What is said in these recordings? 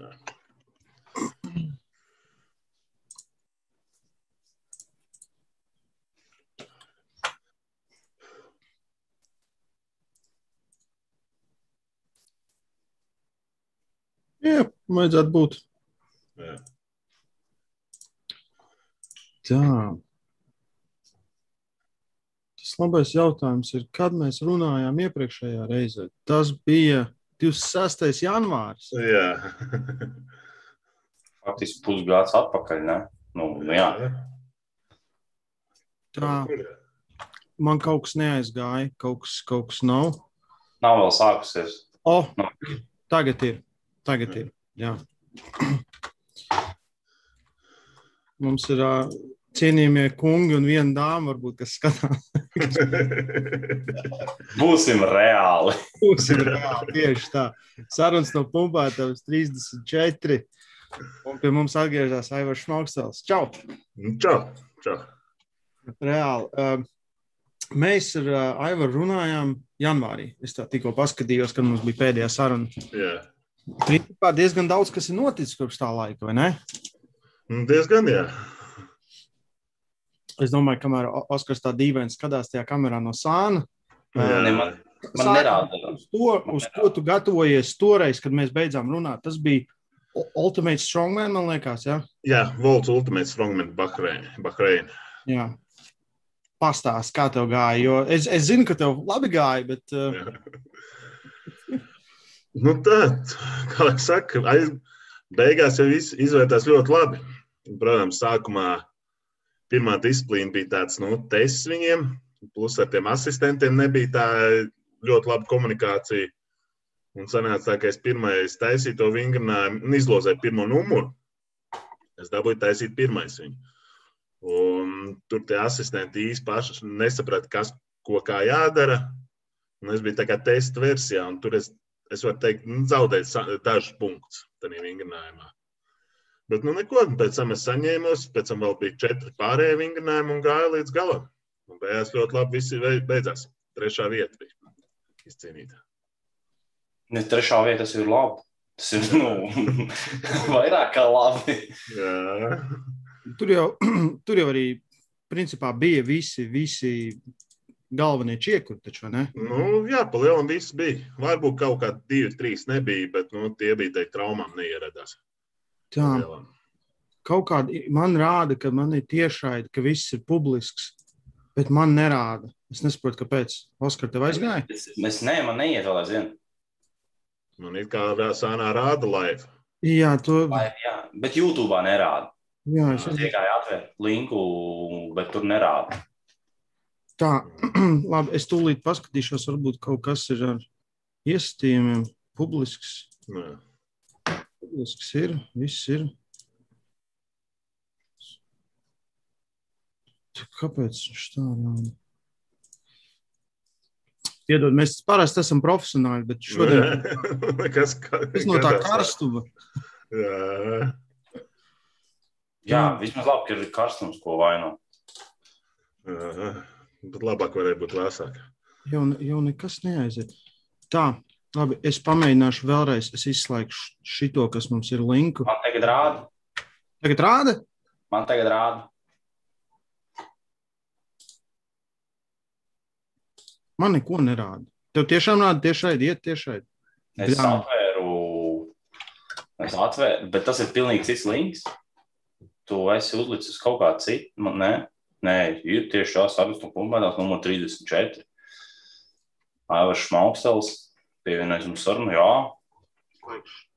Jā. Jā, vajadzētu būt. Jā. Tā. Tas labais jautājums ir, kad mēs runājām iepriekšējā reizē. Tas bija 26. janvāris. Jā. Faktiski pusgads atpakaļ. Ne? Nu, nu, jā, Tā, man kaut kas neaizgāja, kaut kas, kaut kas nav. nav vēl sākusies. O, Nu. tagad ir. Tagad ir. Jā. Mums ir ā, cienījamie kungi un viena dāma, varbūt, kas skatās. Būsim reāli. Būsim reāli tieši tā. Sarunas no pumpētavas 34. Un pie mums atgriežas Aivars Šmaukstels. Čau! Nu, Čau! Čau! Reāli. Uh, mēs ar uh, Aivaru runājām janvārī. Es tā tikko paskatījos, kad mums bija pēdējā saruna. Jā. Principā diezgan daudz kas ir noticis kopš tā laika, vai ne? Nu, Diezgan, jā. Es domāju, kamēr O- Oskars tā dīvaini skatās tajā kamerā no sāna. Jā. Ne, man, man nerāda. Uz, to, uz ko tu gatavojies toreiz, kad mēs beidzām runāt? Tas bija Ultimate Strongman, man liekas. Ja? Jā, Volts Ultimate Strongman. Bahreina. Jā. Pastāst, kā tev gāja. Jo es, es zinu, ka tev labi gāja, bet uh, Jā. Nu, tā, kā jau saka, aiz, beigās jau viss izvērtās ļoti labi. Protams, sākumā pirmā disciplīna bija tāds nu, tests viņiem, plus ar tiem asistentiem nebija tā ļoti laba komunikācija. Un sanāca tā, ka es pirmais taisīju to vingrinājumu un izlozēju pirmo numuru. Es dabūju taisīt pirmais viņu. Un tur tie asistenti īsti paši nesaprata, kas, ko kā jādara. Un es biju tā kā testa versijā, un tur es, es varu teikt, nu, zaudēju sa- dažus punktus tajā vingrinājumā. Bet, nu, neko, pēc tam es saņēmu, pēc tam vēl bija četri pārējie vingrinājumi un gāju līdz galam. Un beigās ļoti labi visi beidzās. Trešā vieta bija izcīnīta. Ne, trešā vieta tas ir labi. Tas ir nu, vairāk kā labi. Jā, tur, jau, tur jau arī principā bija visi, visi galvenie čiekuri, taču, vai ne? nu, jā pa lielam viss bija. Varbūt kaut kā divi, trīs nebija, bet nu, tie bija teikt, traumām neieradās. Tā, kaut kāda man rāda, ka man ir tiešraidi, ka viss ir publisks, bet man nerāda. Es nesaprotu, kāpēc. Oskar, tev aizgāja? Es ne, man neiet vēl aizvien. Man ir kā sānā rāda laiva. Jā, to Vai, jā, bet YouTube nerāda. jā, es tikai atvēru linku, bet tur nerāda. Tā, labi, es tūlīt paskatīšos, varbūt kaut kas ir ar iestījumiem. Publisks, Jā. Publisks ir, viss ir. Kāpēc viņš tā rāda? Piedod, mēs parasti esam profesionāļi, bet šodien Kas, kā, tas no tā karstuma. Jā, Jā, vismaz labi, ka ir karstums, ko vainot. jā. Bet labāk varēja būt vēsāk. Jau, jau nekas neaiziet. Tā, labi, es pamēģināšu vēlreiz. Es izslēgšu šito, kas mums ir linku. Man tagad rāda. Tagad rāda? Man tagad rāda. Man neko nerāda. Tev tiešām rāda tiešai, iet tiešai. Es Jā. atvēru. Es atvēru, bet tas ir pilnīgi cits links. Tu esi uzlicis kaut kā citu. Man, nē, nē, ir tieši tās sarunas no pumpētās numur 34. Aivars Šmaukstels pievienojas mums sarunu. Jā,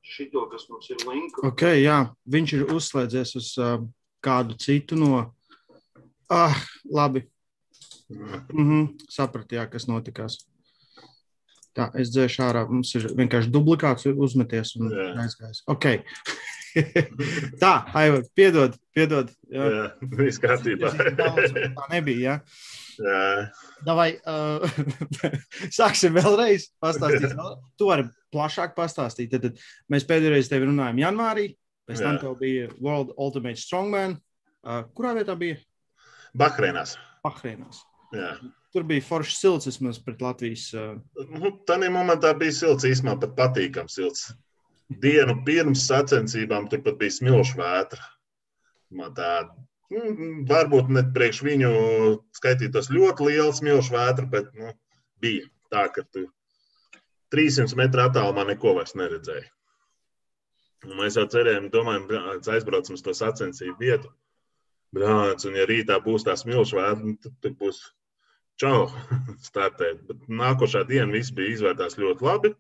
Šito, kas mums ir linku. Ok, jā, viņš ir uzslēdzies uz uh, kādu citu no. Ah, labi. Mhm, sapratu, jā, kas notikās. Tā, es dzēšu ārā. Mums ir vienkārši dublikāts uzmeties un aizgājis. Ok. Tā, Aiva, piedod, piedod. Jā. Jā, viss kārtībā. Tā nebija, jā. Jā, Davai, uh, sāksim vēlreiz. Pastāstīt. vēl. Tu vari plašāk pastāstīt. Tad, tad mēs pēdējo reizi tevi runājām janvārī. Pēc tam tev bija World Ultimate Strongman. Uh, kurā vietā bija? Bahreinās. Bahreinās. Jā. Tur bija foršs silts vismaz pret Latvijas. Uh, Nu, Tanī momentā bija silts, īstenībā pat patīkams silts. Dienu pirms sacensībām tur pat bija smilšu vētra. Tā, nu, varbūt ne priekš viņu skaitītos ļoti liels smilšu vētra, bet nu, bija tā, ka tu 300 metru attālumā neko vairs neredzēji. Un mēs jau cerējām, domājam, aizbraucam uz to sacensību vietu. Brāns, un ja rītā būs tā smilšu vētra, tad, tad būs čau, startēt. Bet nākošā diena viss bija izvērtās ļoti labi.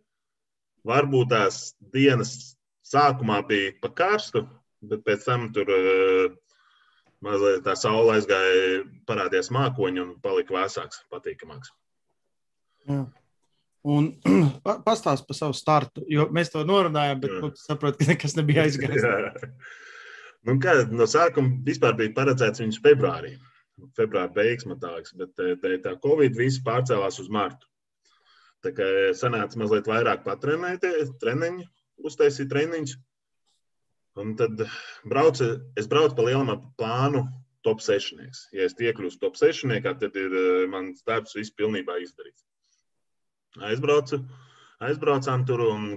Varbūt tās dienas sākumā bija pa karstu, bet pēc tam tur uh, mazliet tā saule aizgāja, parādījās mākoņi un palika vēsāks, patīkamāks. Jā. Un pastāst par savu startu, jo mēs to norunājām, bet nu, saprotu, ka nekas nebija aizgājis. nu, kā, no sākuma vispār bija paredzēts viņus februārī. Februāra beigas, man liekas, bet tā, tā Covid viss pārcēlās uz martu. Tā kā sanāca mazliet vairāk patrenēties, treniņu, uztaisīt treniņus. Un tad braucu, es braucu pa lielam plānu top 6. Ja es iekļūstu top 6, tad ir eh, mans darbs viss pilnībā izdarīts. Aizbraucu, aizbraucām tur un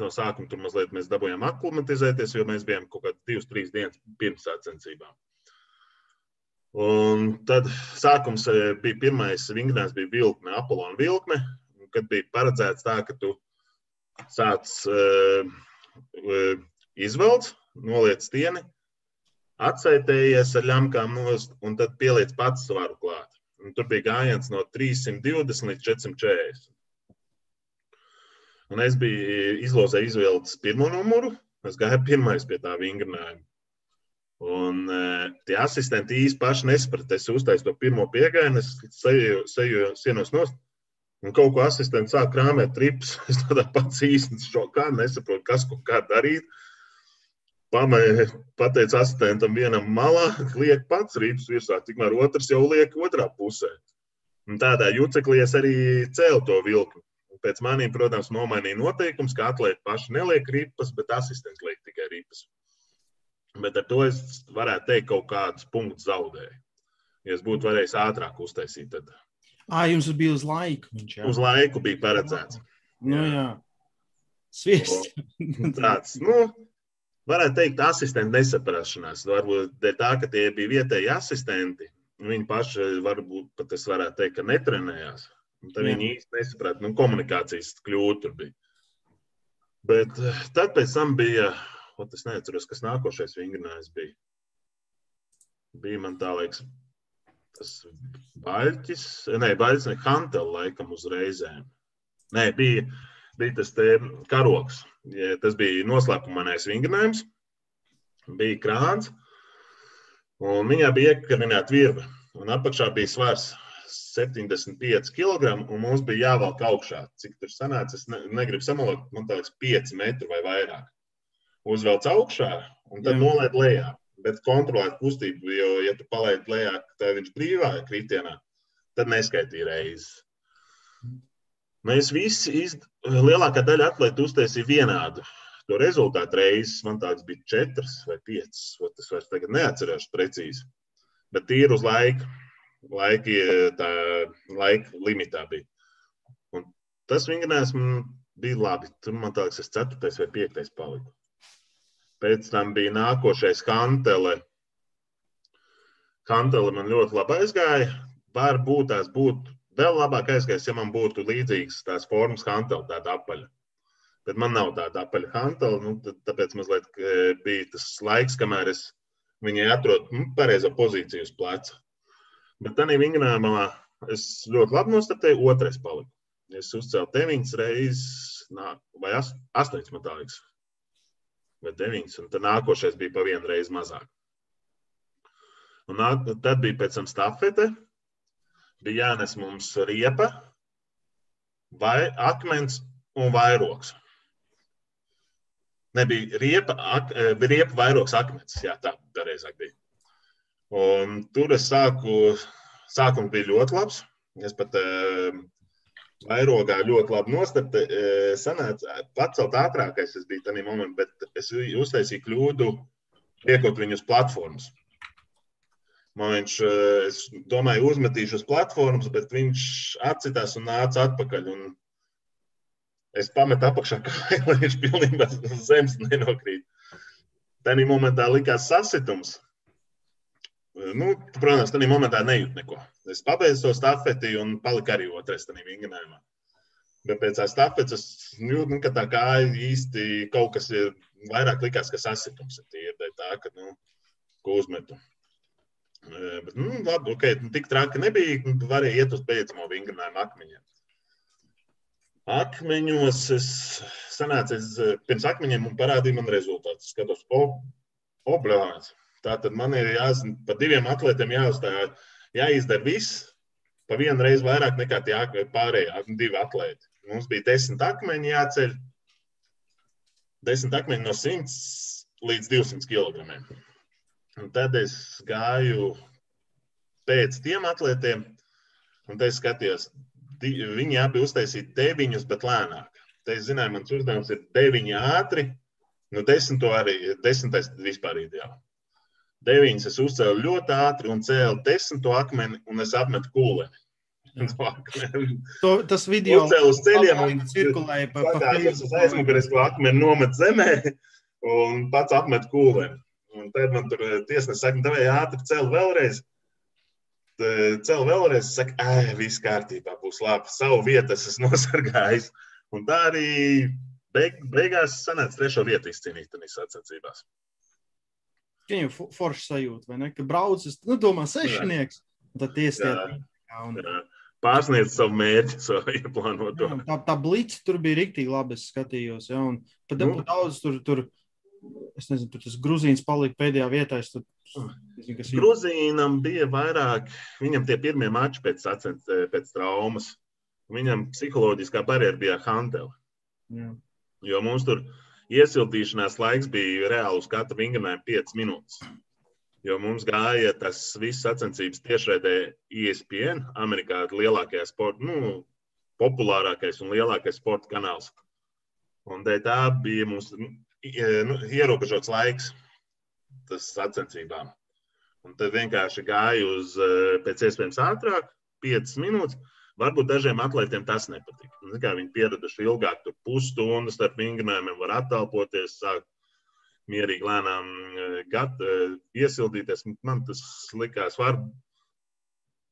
no sākuma tur mazliet mēs dabūjām aklimatizēties, jo mēs bijām kaut kādas divas, trīs dienas pirms sacensībām. Un tad sākums eh, bija pirmais vingrinājums, bija vilkme, Apollona vilkme, kad bija paredzēts tā, ka tu sāc uh, izvelc, noliec stieni, atsaitējies ar ļamkām nost un tad pieliec pats svaru klāt. Un tur bija gājiens no 320 līdz 440. Un es biju izlozē izvēlēts pirmo numuru, es gāju pirmais pie tā vingrinājuma. Un uh, tie asistenti īsti paši nesaprata. Es uztaisu to pirmo piegājienu, es seju, seju sienos nost. Un kaut ko asistents sāk krāpēt trips. Es tādā pats īsti šokā nesaprotu, kas ko kā darīt. Pamē, pateicu asistentam vienam malā, liek pats rīps virsā, tikmēr otrs jau liek otrā pusē. Un tādā juceklī es arī cēlu to vilku. Pēc maniem, protams, nomainīja noteikums, ka atlētīgi paši neliek ripas, bet asistents liek tikai ripas. Bet ar to es varētu teikt, kaut kādus punktus zaudēju. Ja es būtu varējis ātrāk uztaisīt, tad. À, jums bija uz laiku. Viņš, jā. uz laiku bija paredzēts. Nu, jā. Sviest. Tāds, nu, varētu teikt, asistenta nesaprašanās. Varbūt dēļ tā, ka tie bija vietēji asistenti. Viņi paši varbūt pat es varētu teikt, ka netrenējās. Un tad jā. viņi īsti nesaprata, nu, komunikācijas kļūda tur bija. Bet eh, tad pēc tam bija Ot, es neatceros, kas nākošais vingrinājums bija. Bija man tā liekas, tas baļķis, nē, baļķis, ne Hantela laikam uzreizēm. Nē, bija, bija tas te karoks. Tas bija noslēpumanais vingrinājums, bija krāns, un viņā bija iekarināta virve, un apakšā bija svars 75 kg, un mums bija jāvelk augšā. Cik tur sanāca, es ne, negribu samalot, man liekas, 5 metri vai vairāk uzvelc augšā un tad nolaid lejā. Bet kontrolēt kustību, jo, ja tu palaidi lejā, tad viņš brīvā kritienā, tad neskaitīja reizes. Mēs visi, iz... lielākā daļa atlētu uztaisīja vienādu. To rezultātu reizes man tāds bija četras vai piecas. Es vairs tagad neatceros precīzi. Bet tīri uz laika, laika, tā, laika limitā bija. Un tas vingrinājums bija labi. Tur man liekas, es ceturtais vai piektais paliku. Pēc tam bija nākošais Kantele. Kantele man ļoti labi aizgāja. Varbūt tās būtu vēl labāk aizgājis, ja man būtu līdzīgs tās formas Kantele, tāda apaļa. Bet man nav tāda apaļa Kantele, nu, tāpēc mazliet bija tas laiks, kamēr es viņai atrodu nu, pareizo pozīciju uz pleca. Bet tādā vingrinājumā es ļoti labi nostartēju, otrais paliku. Es uzcēlu deviņas reizes, vai astoņas, man liekas, vai deviņas, un tad nākošais bija pa vienu reizi mazāk. Un tad bija pēc tam stafete, bija jānes mums riepa, vai akmens un vairoks. Nebija riepa, ak, eh, riepa vairoks akmens, jā, tā pareizāk bija. Un tur es sāku, sākums bija ļoti labs. Es pat uh, vairogā ļoti labi nostartē. Sanāca pacelt ātrākais, es biju tajā momentā, bet es uztaisīju kļūdu, liekot viņu uz platformas. Man viņš, es domāju, uzmetīšu uz platformas, bet viņš atcitās un nāca atpakaļ. Un es pametu apakšā, lai viņš pilnībā uz zemes nenokrīt. Tajā momentā likās sasitums. Nu, protams, tajā momentā nejūt neko. Es pabeidzu to stafeti un paliku arī otrais tajā vingrinājumā. Bet pēc tam stafetes jūtu, nu, ka tā kāja īsti kaut kas ir vairāk likās, ka sasitums ir tīri tā, ka, nu, ko uzmetu. Bet, nu, labi, ok, nu, tik traki nebija. Varēja iet uz beidzamo vingrinājumu akmeņiem. Akmeņos es sanācu, es pirms akmeņiem un parādīju man rezultātus. Skatos, o, o blāns. Tā tad man ir jāzina, pa diviem atlētiem jāuzstāj, jāizdara viss, pa vienu reizi vairāk nekā tie pārējie divi atlēti. Mums bija desmit akmeņi jāceļ, desmit akmeņi no 100 līdz 200 kg. Un tad es gāju pēc tiem atlētiem, un te skatījos, viņi abi uztaisīja deviņus, bet lēnāk. Te es zināju, mans uzdevums ir deviņi ātri, nu desmito arī, desmitais vispār ideāli. Deviņas es uzcēlu ļoti ātri un cēlu desmito akmeni, un es apmetu kūleni. To, tas video uzcēlu uz ceļiem un cirkulēja pa, pa skatās uz aizmugures, ko akmeni nomet zemē, un pats apmet kūleni. Un tad man tur eh, tiesnesis saka, ir ātri cel vēlreiz. Cel vēlreiz, saka, ah, viss kārtībā, būs labi. Savu vietu es nosargājis. Un tā arī beig, beigās sanāca trešo vietu izcīnīt tajās sacensībās. Viņam forši sajūta, vai ne? Ka braucis, nu, domā, sešnieks, tad tiesnieks. Un... Pārsniedz savu mērķi, savu ieplānoto. Jā, tā, tā blīca tur bija rīktīgi labi, es skatījos. Ja, un pat nu, daudz tur, tur es nezinu, tur tas Grūzīns palika pēdējā vietā. Es tur, nezinu, kas Grūzīnam bija vairāk, viņam tie pirmie mači pēc, sacens, pēc traumas. Viņam psiholoģiskā barjera bija Hantela. Jo mums tur iesildīšanās laiks bija reāli uz katru vingrinājumu 5 minūtes. Jo mums gāja tas viss sacensības tiešraidē ESPN, Amerikā lielākajā sporta, nu, populārākais un lielākais sporta kanāls. Un tā bija mums nu, ierobežots laiks tas sacensībām. Un tad vienkārši gāju uz eh, pēc iespējams ātrāk, 5 minūtes. Varbūt dažiem atlētiem tas nepatīk. Nu, viņi pieraduši ilgāk, tur pusstundu starp vingrinājumiem, var attālpoties, sākt mierīgi, lēnām eh, gat, eh, iesildīties. Man tas likās, var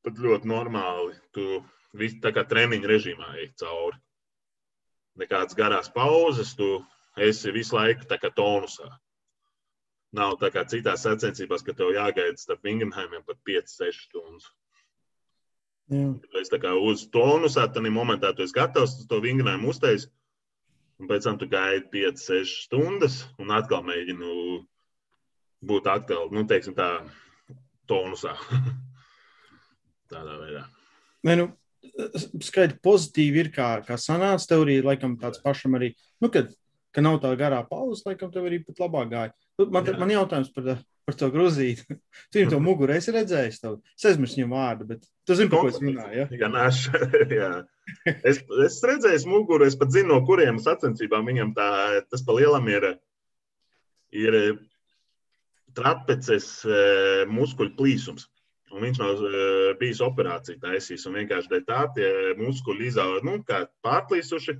pat ļoti normāli. Tu visu tā kā treniņu režīmā ej cauri. Nekādas garās pauzes, tu esi visu laiku tā kā tonusā. Nav tā kā citās sacensībās, ka tev jāgaida starp vingrinājumiem pat 5-6 stundas. Es tā kā uz tonusā, tad momentā tu esi gatavs uz to vingrinājumu uztaisīt, un pēc tam tu gaidi 5-6 stundas, un atkal mēģini būt atkal, nu, teiksim tā, tonusā. Tādā veidā. Nē, nu, skaidri pozitīvi ir, kā, kā sanāca. Tev arī laikam tāds pašam arī, nu, kad ka nav tā garā pauze, laikam tev arī pat labāk gāja. Nu, man, man jautājums par, par to grūzīti. Tu viņam to muguru esi redzējis. Tev. Es aizmirsu viņu vārdu, bet tu zini, par ko es runāju. Ja? Jā, nāš, jā. Es, es redzēju muguru, es pat zinu, no kuriem sacensībām viņam tā, tas pa lielam ir, ir trapeces eh, muskuļu plīsums. Un viņš nav bijis operācija taisījis. Un vienkārši tā tie muskuļi izauga, nu, kā pārplīsuši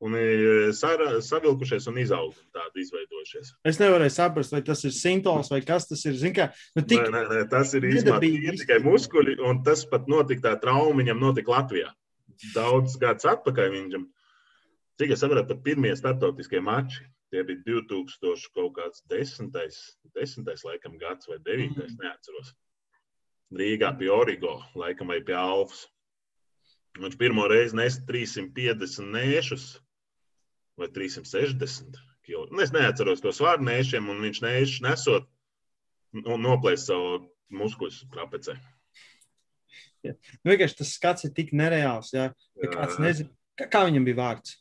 un ir savilkušies un izauguši tādi izveidojušies. Es nevarēju saprast, vai tas ir simptoms vai kas tas ir. Kā, nu, tik, nē, nē, nē, tas ir īstenībā tikai muskuļi, un tas pat notika tā trauma viņam notika Latvijā. Daudz gadus atpakaļ viņam, cik es saprotu, pat pirmie startautiskie mači. Tie bija 2000 kaut kāds desmitais, desmitais laikam gads vai devītais, mm. neatceros. Rīgā pie Origo, laikam vai pie Alfas. Viņš pirmo reizi nes 350 nēšus vai 360 kg. Nu, es neatceros to svāru nēšiem, un viņš nēšus nesot un noplēst savu muskuļus trapecē. Ja. Nu, vienkārši tas skats ir tik nereāls. Ja, ja kāds nezina, kā, viņam bija vārds.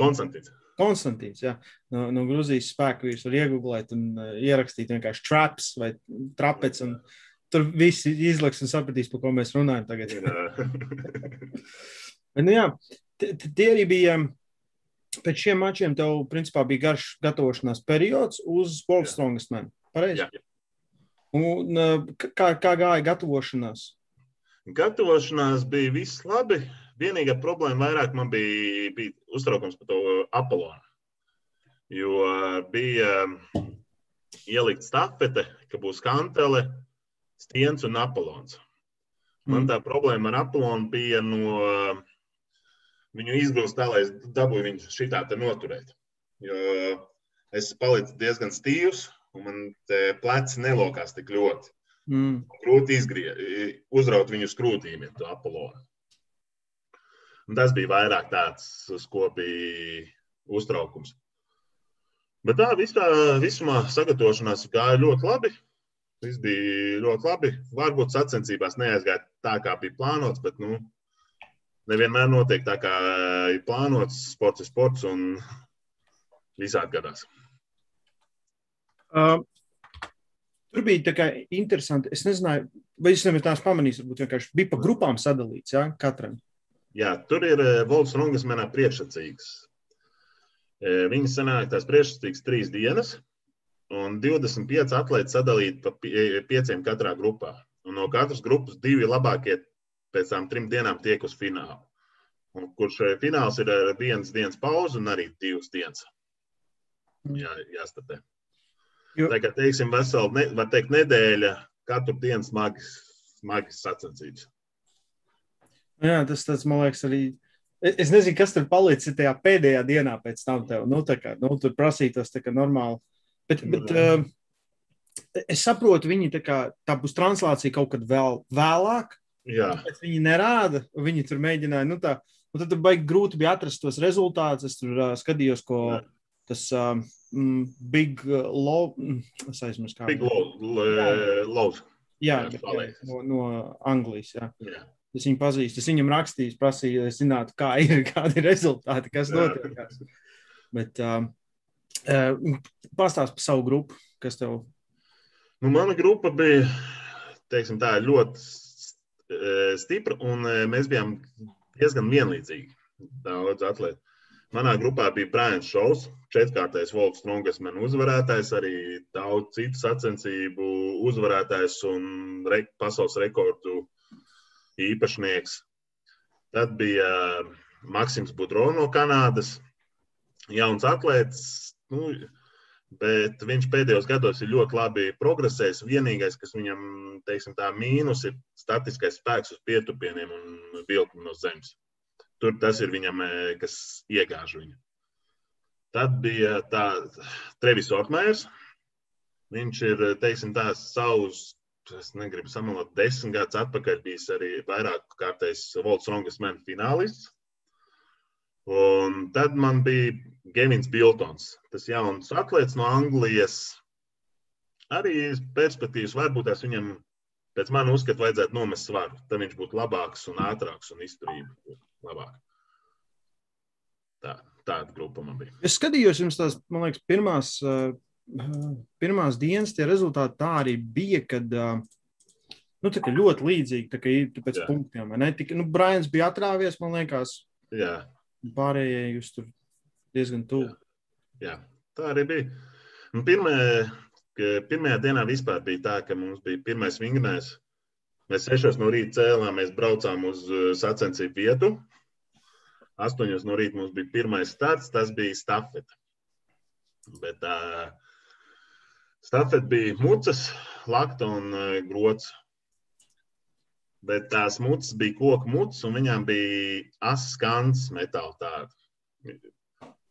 Konstantīns. Konstantīns, jā, no, no Grūzijas spēka jūs varat iegūt un uh, ierakstīt vienkārši traps vai trapec. Un tur viss izliks un sapratīs, par ko mēs runājam tagad. Bet, nu, jā, tie arī bija pēc šiem mačiem tev principā, bija garš gatavošanās periods uz World Strongest Man. Pareizi? Un, kā, kā gāja gatavošanās? Gatavošanās bija viss labi. vienīgā problēma vairāk man bija, bija uztraukums par to Apolonu. Jo bija ielikt stafete, ka būs kantele, stiens un Apolons. Man mm. tā problēma ar Apolonu bija no viņu izgrūst tā, lai es dabūju viņu šitā te noturēt. Jo es palicu diezgan stīvs, un man pleci nelokās tik ļoti. Mm. Grūti izgriezt, uzraut viņu skrūtīm, ja to apelonu. Un tas bija vairāk tāds, uz ko bija uztraukums. Bet tā visā, visumā sagatavošanās gāja ļoti labi. Viss bija ļoti labi. Varbūt sacensībās neaizgāja tā, kā bija plānots, bet nu, nevienmēr notiek tā, kā ir plānots. Sports ir sports un visādi gadās. Uh, tur bija tā kā interesanti. Es nezināju, vai es nevienu tās pamanīju, varbūt vienkārši bija pa grupām sadalīts, jā, katram. Jā, tur ir Volts Rungas manā priekšsacīgs. Viņi sanāk tās priekšsacīgas trīs dienas, un 25 atlēti sadalīti pa pieciem katrā grupā. Un no katras grupas divi labākie pēc tam trim dienām tiek uz finālu. Un kurš uh, fināls ir ar vienas dienas pauzi un arī divas dienas. Jā, jāstatē. Jo... Tā kā teiksim, vesela, ne, var teikt, nedēļa, katru dienu smagas, smagas sacensības. Jā, tas tas, man liekas, arī. Es nezinu, kas tur palicis tajā pēdējā dienā pēc tam. Tev, nu, kā, nu, tur prasītos tā kā normāli. Bet, bet uh, es saprotu, viņi tā, kā, tā būs translācija kaut kad vēl vēlāk. Jā. Viņi nerāda, viņi tur mēģināja. Nu, tā, nu, tad baigi grūti bija atrast tos rezultātus. Es tur uh, skatījos, ko Jā. tas. Mm, Big Low. Mm, es aizmirsu, kā Big Low. Jā, jā, jā, no, no Anglijas. Jā. Jā. Es viņu pazīstu. Es viņam rakstīju, prasīju, lai zinātu, kā ir, kādi ir rezultāti, kas notiek. Bet uh, uh, pastāst par savu grupu, kas tev. Nu, mana grupa bija teiksim, tā, ļoti stipra, un uh, mēs bijām diezgan vienlīdzīgi. Daudz atlētu. Manā grupā bija Brians Šovs, četrkārtais Volks Strongman uzvarētājs, arī daudz citu sacensību uzvarētājs un re, pasaules rekordu īpašnieks. Tad bija Maksims Budro no Kanādas, jauns atlēts, nu, bet viņš pēdējos gados ir ļoti labi progresējis. Vienīgais, kas viņam, teiksim, tā mīnus, ir statiskais spēks uz pietupieniem un vilkni no zemes. Tur tas ir viņam, e, kas iegāž viņu. Tad bija Trevis Ortmērs. Viņš ir, e, teiksim, tās savus, es negribu samalot, desmit gadus atpakaļ bijis arī vairāk kārtējs Volts Rongas menu finālists. Un tad man bija Gevins Biltons, tas jauns atlēts no Anglijas. Arī perspektīvas varbūt tās viņam, pēc manas uzskata, vajadzētu nomest svaru. Tad viņš būtu labāks un ātrāks un izturība labāk. Tā, tāda grupa man bija. Es skatījos, jums tās, man liekas, pirmās, uh, pirmās dienas tie rezultāti tā arī bija, kad uh, nu, tā ļoti līdzīgi, tā kā ir pēc Jā. punktiem. Ne? Tik, nu, Brians bija atrāvies, man liekas. Jā. Pārējie jūs tur diezgan tuvu. Jā. Jā, tā arī bija. Pirmā, pirmajā dienā vispār bija tā, ka mums bija pirmais vingrinājums. Mēs sešos no rīta cēlāmies, braucām uz sacensību vietu. Astoņos no rīta mums bija pirmais starts, tas bija stafete. Bet uh, stafete bija mucas, lakta un uh, grots. Bet tās mucas bija koku mucas, un viņām bija asins tāda.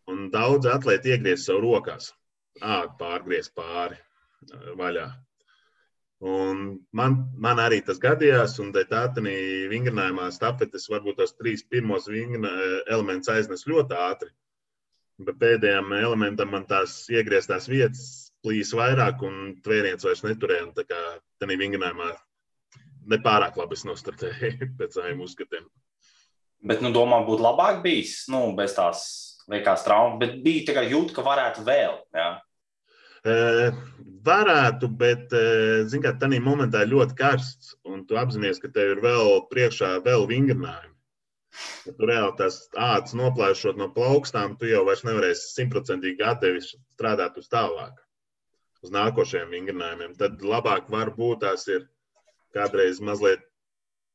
Un daudz atlēti iegriez savu rokās, ātri pārgriez pāri vaļā. Un man, man arī tas gadījās, un tādā vingrinājumā stafetes varbūt tos trīs pirmos elementus aiznes ļoti ātri. Bet pēdējiem elementam man tās iegrieztās vietas plīs vairāk, un tvēriens vairs neturēja. Tā kā tādā vingrinājumā nepārāk labi nostartēja pēc saviem uzskatiem. Bet, nu, domā, būtu labāk bijis, nu, bez tās liekas traumas, bet bija tā kā jūt, ka varētu vēl. Ja? Varētu, bet, zināmā mērā, tādā momentā ļoti karsts, un tu apzinājies, ka tev ir vēl priekšā vēl vingrinājumi. Ja tu reāli tās ātras noplēšot no plaukstām, tu jau vairs nevarēsi simtprocentīgi gatavi strādāt uz tālāk, uz nākošajiem vingrinājumiem. Tad labāk var būt tās ir kādreiz mazliet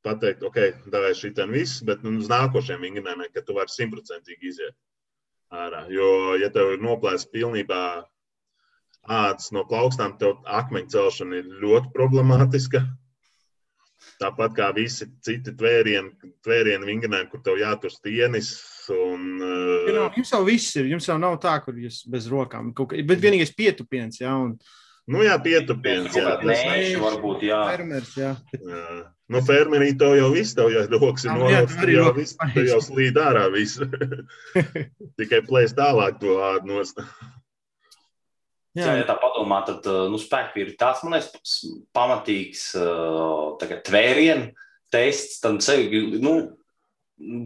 pateikt, ok, davai šitam viss, bet nu, uz nākošajiem vingrinājumiem, ka tu vari simtprocentīgi iziet ārā. Jo, ja tev ir noplēsts pilnībā ādas no plaukstām, tev akmeņu celšana ir ļoti problemātiska. Tāpat kā visi citi tvērieni, tvērieni vingrinājumi, kur tev jātur stienis. Un, uh... Jā, jums jau viss ir. Jums jau nav tā, kur jūs bez rokām. Bet vienīgais pietupiens, jā. Un... Nu, jā, pietupiens. Jā, tas ir varbūt, jā. Fermers, jā. jā. Nu, fermerī tev jau viss, tev jau rokas ir nolas, tev jau viss, tev jau slīd ārā viss. Tikai plēst tālāk to ādu nost. Jā, ja tā padomā, tad nu, spēki ir tāds, man liekas, pamatīgs tvērienu tests. Tad sevi, nu,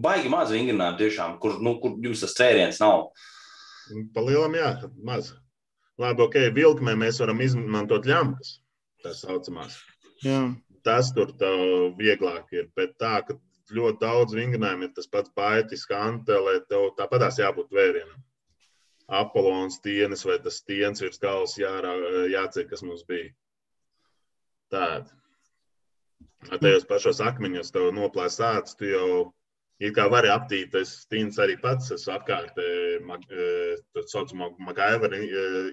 baigi maz vingrinājumu tiešām, kur, nu, kur jums tas tvēriens nav. Palielam, jā, maz. Labi, ok, vilkmē mēs varam izmantot ļampas, tā saucamās. Jā. Tas tur vieglāk ir, bet tā, ka ļoti daudz vingrinājumu ir tas pats baitis, kantelē, tev tāpatās jābūt vērienam. Apolons tienes vai tas tiens virs galvas jārā, jāceļ, kas mums bija. Tāda. Tajos pašos akmeņos tev noplēs ādas, tu jau It kā var aptīt, es Stīns arī pats esmu apkārt, tā saucamā Magaivara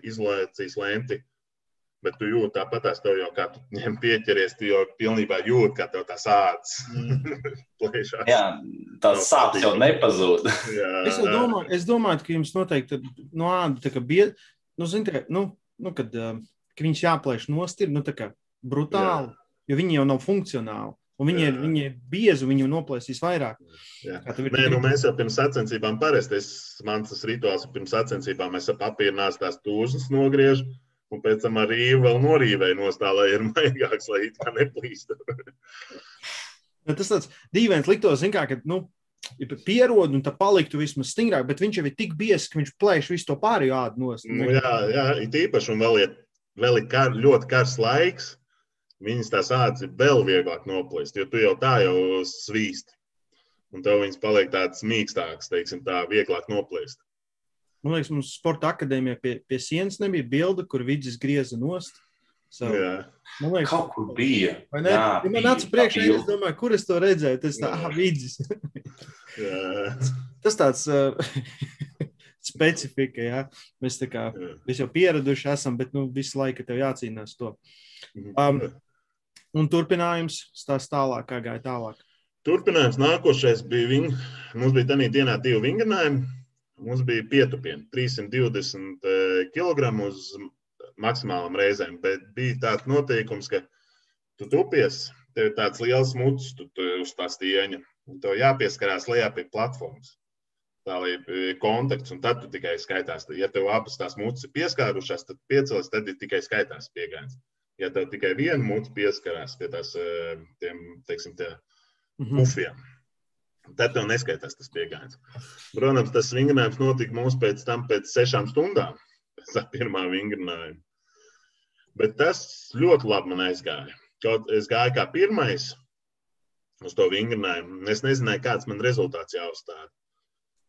izolācijas lenti. Bet tu jūti tāpat, tās tev jau kā tu viņam pieķeries, tu jau pilnībā jūti, kā tev tās ādas plēšās. Jā, tās sāpes jau nepazūd. jā, es, domāju, es domāju, ka jums noteikti no āda tā kā bija, nu, zin, tā, nu, nu, kad, ka viņš jāplēš nost ir, nu, tā kā brutāli, jā. jo viņi jau nav funkcionāli. Un viņi, ir, viņi ir biezi, viņi noplēsīs vairāk. Nē, nu, mēs jau pirms sacensībām parasti, es, man tas rituāls pirms sacensībām, mēs ap papīrnās tās tūzas nogriežam, un pēc tam ar rīvu vēl norīvēju nostā, lai ir maigāks, lai it kā neplīst. tas tāds dīvains liktos, zin kā, ka, nu, ja pierod un tā paliktu vismaz stingrāk, bet viņš jau ir tik biezs, ka viņš plēš visu to pārējo ādu nost. Nu, jā, jā, it īpaši, un vēl ir, vēl ir kar, ļoti kars laiks, viņas tās ādas ir vēl vieglāk noplēst, jo tu jau tā jau svīst. Un tev viņas paliek tādas mīkstākas, teiksim, tā vieglāk noplēst. Man liekas, mums sporta akadēmijā pie, pie sienas nebija bilde, kur vidus grieza nost. So, jā. man liekas, kaut kur bija. Jā, ja man nāca priekšā, es domāju, kur es to redzēju. Tas tā, ah, vidus. Tas tāds uh, specifika, jā. Mēs tā kā, mēs jau pieraduši esam, bet nu, visu laiku tev jācīnās to. Mhm. Um, Un turpinājums stāsta tālāk, kā gāja tālāk. Turpinājums nākošais bija viņa. Mums bija tādā dienā divi vingrinājumi. Mums bija pietupieni 320 kg uz maksimālām reizēm, bet bija tāds noteikums, ka tu tupies, tev ir tāds liels muts tu, tu, uz tā stieņa, tev jāpieskarās lejā pie platformas. Tā ir kontakts, un tad tu tikai skaitās. Ja tev abas tās mutas ir pieskārušās, tad piecēlies, tad ir tikai skaitās piegājiens ja tev tikai viena mūte pieskarās pie tās, eh, tiem, teiksim, tie mhm. pufiem, tad tev neskaitās tas piegājiens. Protams, tas vingrinājums notika mums pēc tam, pēc sešām stundām, pēc tā pirmā vingrinājuma. Bet tas ļoti labi man aizgāja. Kaut es gāju kā pirmais uz to vingrinājumu, es nezināju, kāds man rezultāts jāuzstāda.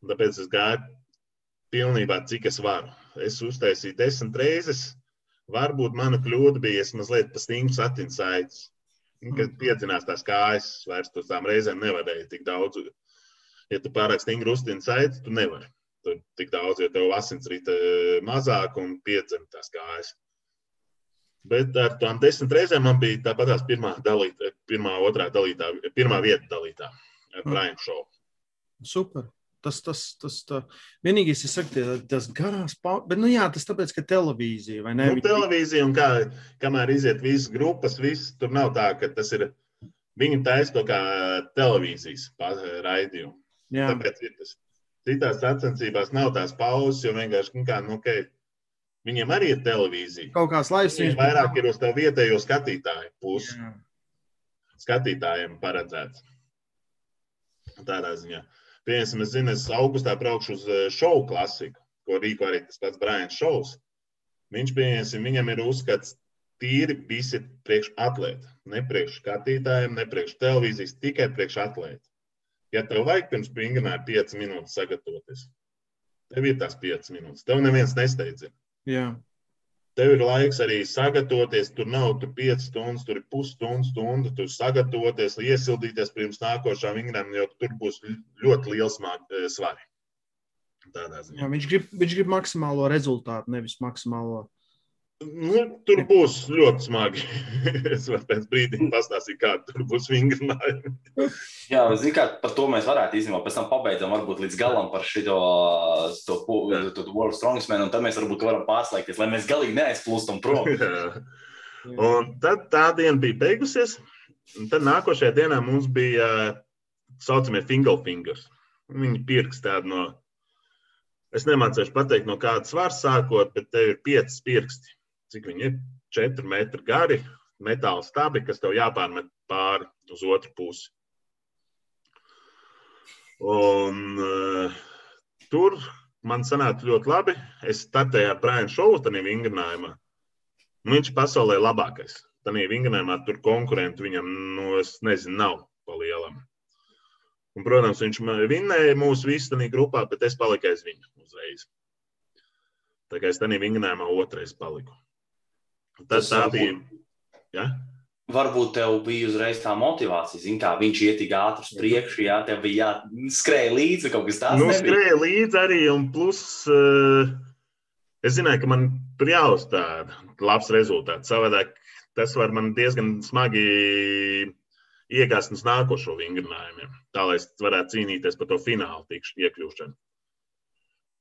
Tāpēc es gāju pilnībā, cik es varu. Es uztaisīju desmit reizes, Varbūt mana kļūda bija, es mazliet pa stingru satinu saites. Kad mm. piedzinās tās kājas, vairs uz tām reizēm nevarēja tik daudz. Ja tu pārāk stingri uztini saites, tu nevari. Tur tik daudz, jo tev asinsrita eh, mazāk un piedzina tās kājas. Bet ar tām desmit reizēm man bija tāpat tās pirmā, dalīta, pirmā, otrā dalītā, pirmā vieta dalītā ar mm. Brian Show. Super. Tas, tas, tas tā. vienīgais, kas saka, tas garās paudzes, bet, nu jā, tas tāpēc, ka televīzija vai ne? Nu, televīzija un kā, kamēr iziet visas grupas, viss tur nav tā, ka tas ir, viņi taisa to kā televīzijas raidījumu. Jā. Tāpēc ir tas. Citās sacensībās nav tās pauzes, jo vienkārši, nu kā, nu, okay, viņiem arī ir televīzija. Kaut kāds laiks. Viņiem vairāk ir uz tev vietējo skatītāju pusi. Skatītājiem paredzēts. Tādā ziņā. Piemēram, es zinu, es augustā braukšu uz eh, šovu klasiku, ko rīko arī tas pats Brians Šovs. Viņš, piemēram, viņam ir uzskats tīri visi priekš atlēta. Ne priekš skatītājiem, ne priekš televīzijas, tikai priekš atlēta. Ja tev vajag pirms vingrinājuma 5 minūtes sagatavoties, tev ir tās 5 minūtes. Tev neviens nesteidzina. Tev ir laiks arī sagatavoties. Tur nav tur 5 stundas, tur ir pusstundas, stunda. Tur sagatavoties, iesildīties pirms nākošā vingrinājuma, jo tur būs ļoti liels eh, svari. Viņš, grib, viņš grib maksimālo rezultātu, nevis maksimālo Nu, tur būs ļoti smagi. es varu pēc brīdim pastāstīt, kāda tur būs vingrinājuma. Jā, zinu, kā par to mēs varētu īstenībā pēc tam pabeidzam, varbūt līdz galam par šito to, to, to World Strongest Man, un tad mēs varbūt varam pārslēgties, lai mēs galīgi neaizplūstam prom. un tad tā diena bija beigusies, un tad nākošajā dienā mums bija saucamie finger fingers. Viņi pirks tādu no, es nemācēšu pateikt, no kādas svars sākot, bet te ir piecas pirksti cik viņi ir, 4 metri gari, metāla stabi, kas tev jāpārmet pāri uz otru pusi. Un, uh, tur man sanāca ļoti labi. Es startēju ar Brianu Šovu, tādā vingrinājumā. Nu, viņš pasaulē labākais. Tādā vingrinājumā tur konkurenti viņam, nu, es nezinu, nav pa lielam. Un, protams, viņš vinnēja mūsu visu tajā grupā, bet es paliku aiz viņu uzreiz. Tā kā es tajā vingrinājumā otrais paliku. Tas tā bija. Ja? Varbūt tev bija uzreiz tā motivācija, zin, kā viņš iet tik ātri uz priekšu, jā, tev bija jāskrēja līdzi kaut kas tāds. Nu, skrēja līdzi arī, un plus uh, es zināju, ka man tur jāuzstāda labs rezultāts. Savādāk tas var man diezgan smagi iegāzt uz nākošo vingrinājumu, tā lai es varētu cīnīties par to finālu tikšu iekļūšanu.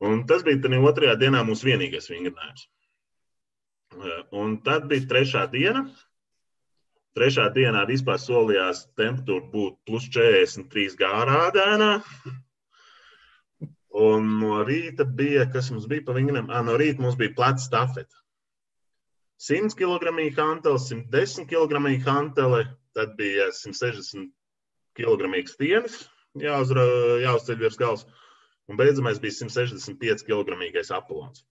Un tas bija tad otrajā dienā mūsu vienīgais vingrinājums. Un tad bija trešā diena. Trešā dienā vispār solījās temperatūra būt plus 43 gārādēnā. Un no rīta bija, kas mums bija pa viņiem, no rīta mums bija pleca stafete. 100 kg hantele, 110 kg hantele, tad bija 160 kg stienis jāuzceļ virs galvas, un beidzamais bija 165 kg apelons.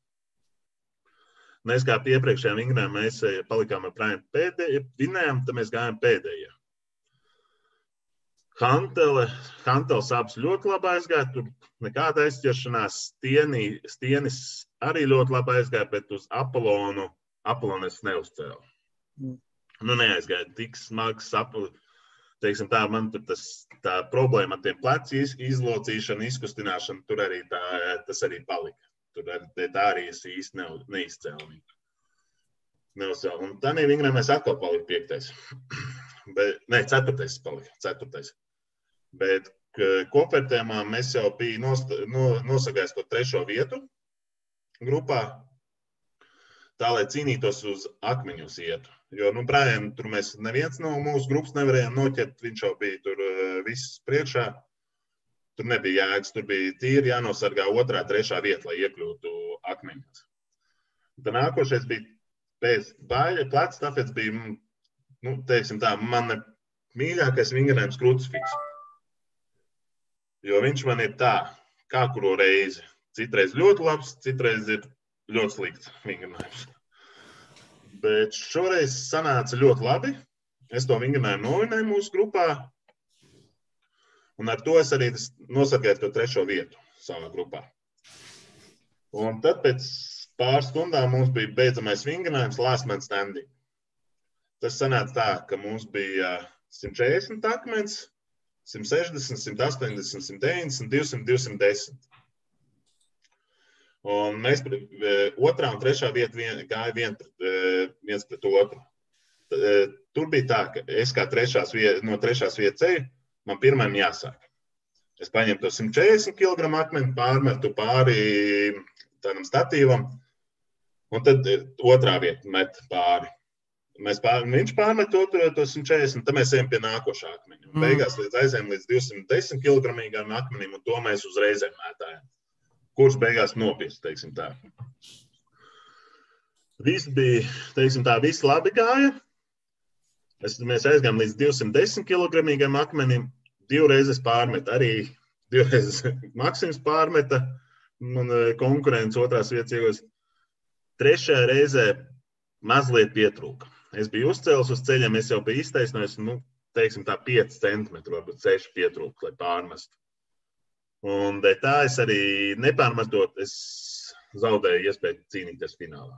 Mēs kā pie iepriekšējiem vingriem, mēs eh, palikām ar prāmu pēdējiem, vinējām, tad mēs gājām pēdējie. Hantele, Hantele sāpes ļoti labi aizgāja, tur nekāda aizķeršanās, stieni, stienis arī ļoti labi aizgāja, bet uz Apolonu, Apolonu es neuzcēlu. Mm. Nu, neaizgāja tik smags sapnis. Teiksim, tā man tur tas, tā problēma ar tiem pleciem, izlocīšanu, izkustināšanu, tur arī tā, tas arī palika. Tur tā arī es īsti ne, neizcēlu. Neuzcēlu. Un nē, viņam mēs atkal palika piektais. Bet, nē, ceturtais palika. Ceturtais. Bet kopvērtējumā mēs jau bijām no, nosagājis to trešo vietu grupā, tā lai cīnītos uz akmeņu ietu. Jo, nu, Brian, tur mēs neviens no mūsu grupas nevarējām noķert. Viņš jau bija tur viss priekšā. Tur nebija jēgas, tur bija tīri jānosargā otrā, trešā vieta, lai iekļūtu akmeņos. Tad nākošais bija pēc baļa, plecs, tāpēc bija, nu, teiksim tā, man mīļākais vingrinājums krucifiks. Jo viņš man ir tā, kā kuru reizi. Citreiz ļoti labs, citreiz ir ļoti slikts vingrinājums. Bet šoreiz sanāca ļoti labi. Es to vingrinājumu novinēju mūsu grupā. Un ar to es arī nosargāju to trešo vietu savā grupā. Un tad pēc pāris stundām mums bija beidzamais vingrinājums, last man standing. Tas sanāca tā, ka mums bija 140 akmens, 160, 180, 190, 200, 210. Un mēs otrā un trešā vieta vien, gāja vien pret, viens pret otru. Tur bija tā, ka es kā trešās viet, no trešās vietas eju, man pirmajam jāsāk. Es paņemu to 140 kg akmeni, pārmetu pāri tādam statīvam, un tad otrā vieta met pāri. Mēs pār, viņš pārmet to, to 140, tad mēs ejam pie nākošā akmeņa. Mm. Beigās līdz aizējām līdz 210 kg akmenim, un to mēs uzreiz mētājam. Kurš beigās nopirks, teiksim tā. Viss bija, teiksim tā, viss labi gāja. Es, mēs aizgājām līdz 210 kg akmenim. Divreiz es pārmetu, arī divreiz Maksims pārmeta. Man e, konkurence otrās vietas iegūs. Trešajā reizē mazliet pietrūka. Es biju uzcēlis uz ceļiem, es jau biju iztaisnojis, nu, teiksim, tā 5 centimetri, varbūt 6 pietrūka, lai pārmestu. Un tā es arī nepārmetot, es zaudēju iespēju cīnīties finālā.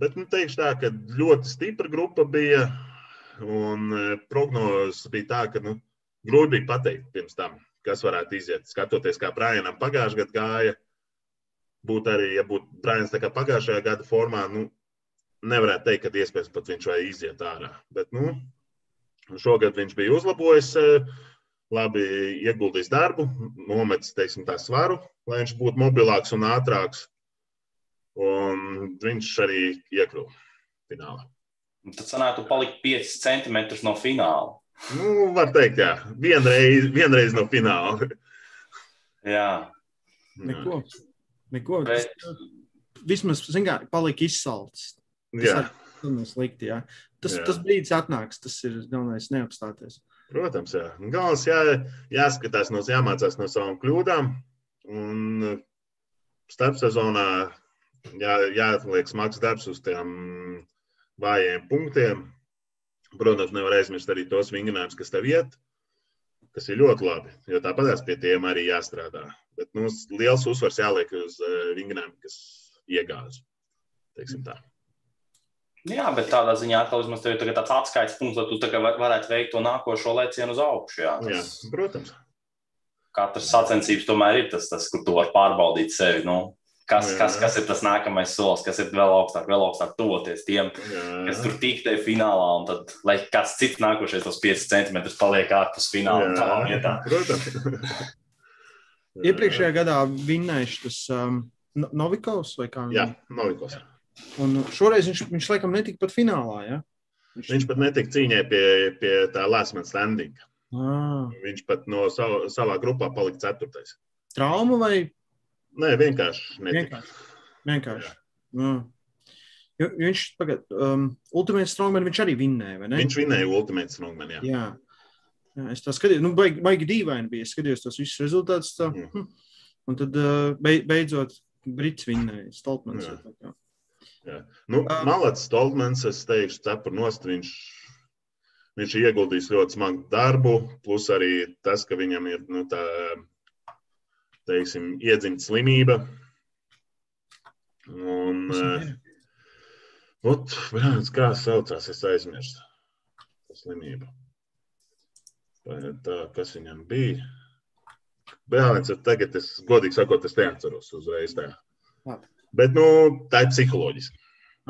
Bet nu, teikšu tā, ka ļoti stipra grupa bija. Un prognozes bija tā, ka nu, grūti bija pateikt pirms tam, kas varētu iziet. Skatoties, kā Brianam pagājušajā gadā gāja, būtu arī, ja būtu kā pagājušajā gada formā, nu, nevarētu teikt, ka iespējams pat viņš vai iziet ārā. Bet, nu, šogad viņš bija uzlabojis, labi ieguldījis darbu, nometis, teiksim, tā svaru, lai viņš būtu mobilāks un ātrāks. Un viņš arī iekļuva finālā. Tad sanāk, tu paliki 5 centimetrus no fināla. Nu, var teikt, jā. Vienreiz, vienreiz no fināla. jā. Neko. Neko. Bet... Tas, vismaz, zin kā, palika izsalts. Tas jā. Slikti, jā. Tas, jā. tas brīdis atnāks, tas ir galvenais neapstāties. Protams, jā. Galvenais jā, jāskatās, no, jāmācās no savām kļūdām. Un starpsezonā jā, jāatliek smags darbs uz tiem vājiem punktiem. Protams, nevar aizmirst arī tos vingrinājumus, kas tev iet, kas ir ļoti labi. Jo tāpat pie tiem arī jāstrādā. Bet nu, liels uzsvars jāliek uz uh, vingrinājumiem, kas iegāzās. Jā, bet tādā ziņā atkal vismaz tev ir tāds atskaites punkts, lai tu varētu veikt to nākošo lēcienu uz augšu. Jā, tas... jā protams. Katrs sacensības tomēr ir tas, tas kur tu vari pārbaudīt sevi. Nu, Kas, jā. kas, kas ir tas nākamais solis, kas ir vēl augstāk, vēl augstāk tuvoties tiem, jā. kas tur tik te finālā, un tad, lai kāds cits nākošais tos 5 centimetrus paliek ārpus fināla. Tā vietā. Iepriekšējā gadā vinnējuši tas um, Novikovs vai kā? Jā, Novikovs. Un šoreiz viņš, viņš laikam netika pat finālā, ja? Viņš, viņš pat netika cīņā pie, pie tā last man standing. Ah. Viņš pat no sav, savā grupā palika ceturtais. Trauma vai Nē, vienkārši. Netika. Vienkārši. vienkārši. Nu. Jo, viņš tagad, um, Ultimate Strongman, viņš arī vinnēja, vai ne? Viņš vinnēja Ultimate Strongman, jā. jā. jā es tā skatījos, nu, baigi, baigi dīvaini bija. Es skatījos tos visus rezultātus. Tā, mm. Hm. Un tad uh, beidzot Brits vinnēja, Stoltmans. Jā. Jā. Jā. Nu, um, Malats Stoltmans, es teikšu, cepur nost, viņš, viņš ieguldījis ļoti smagu darbu, plus arī tas, ka viņam ir, nu, tā teiksim, iedzimta slimība. Un, ot, brāns, kā saucās, es aizmirsu slimību. Tā, kas viņam bija? Brālis, tagad es godīgi sakot, es neatceros uzreiz tā. Bet, nu, tā ir psiholoģiski.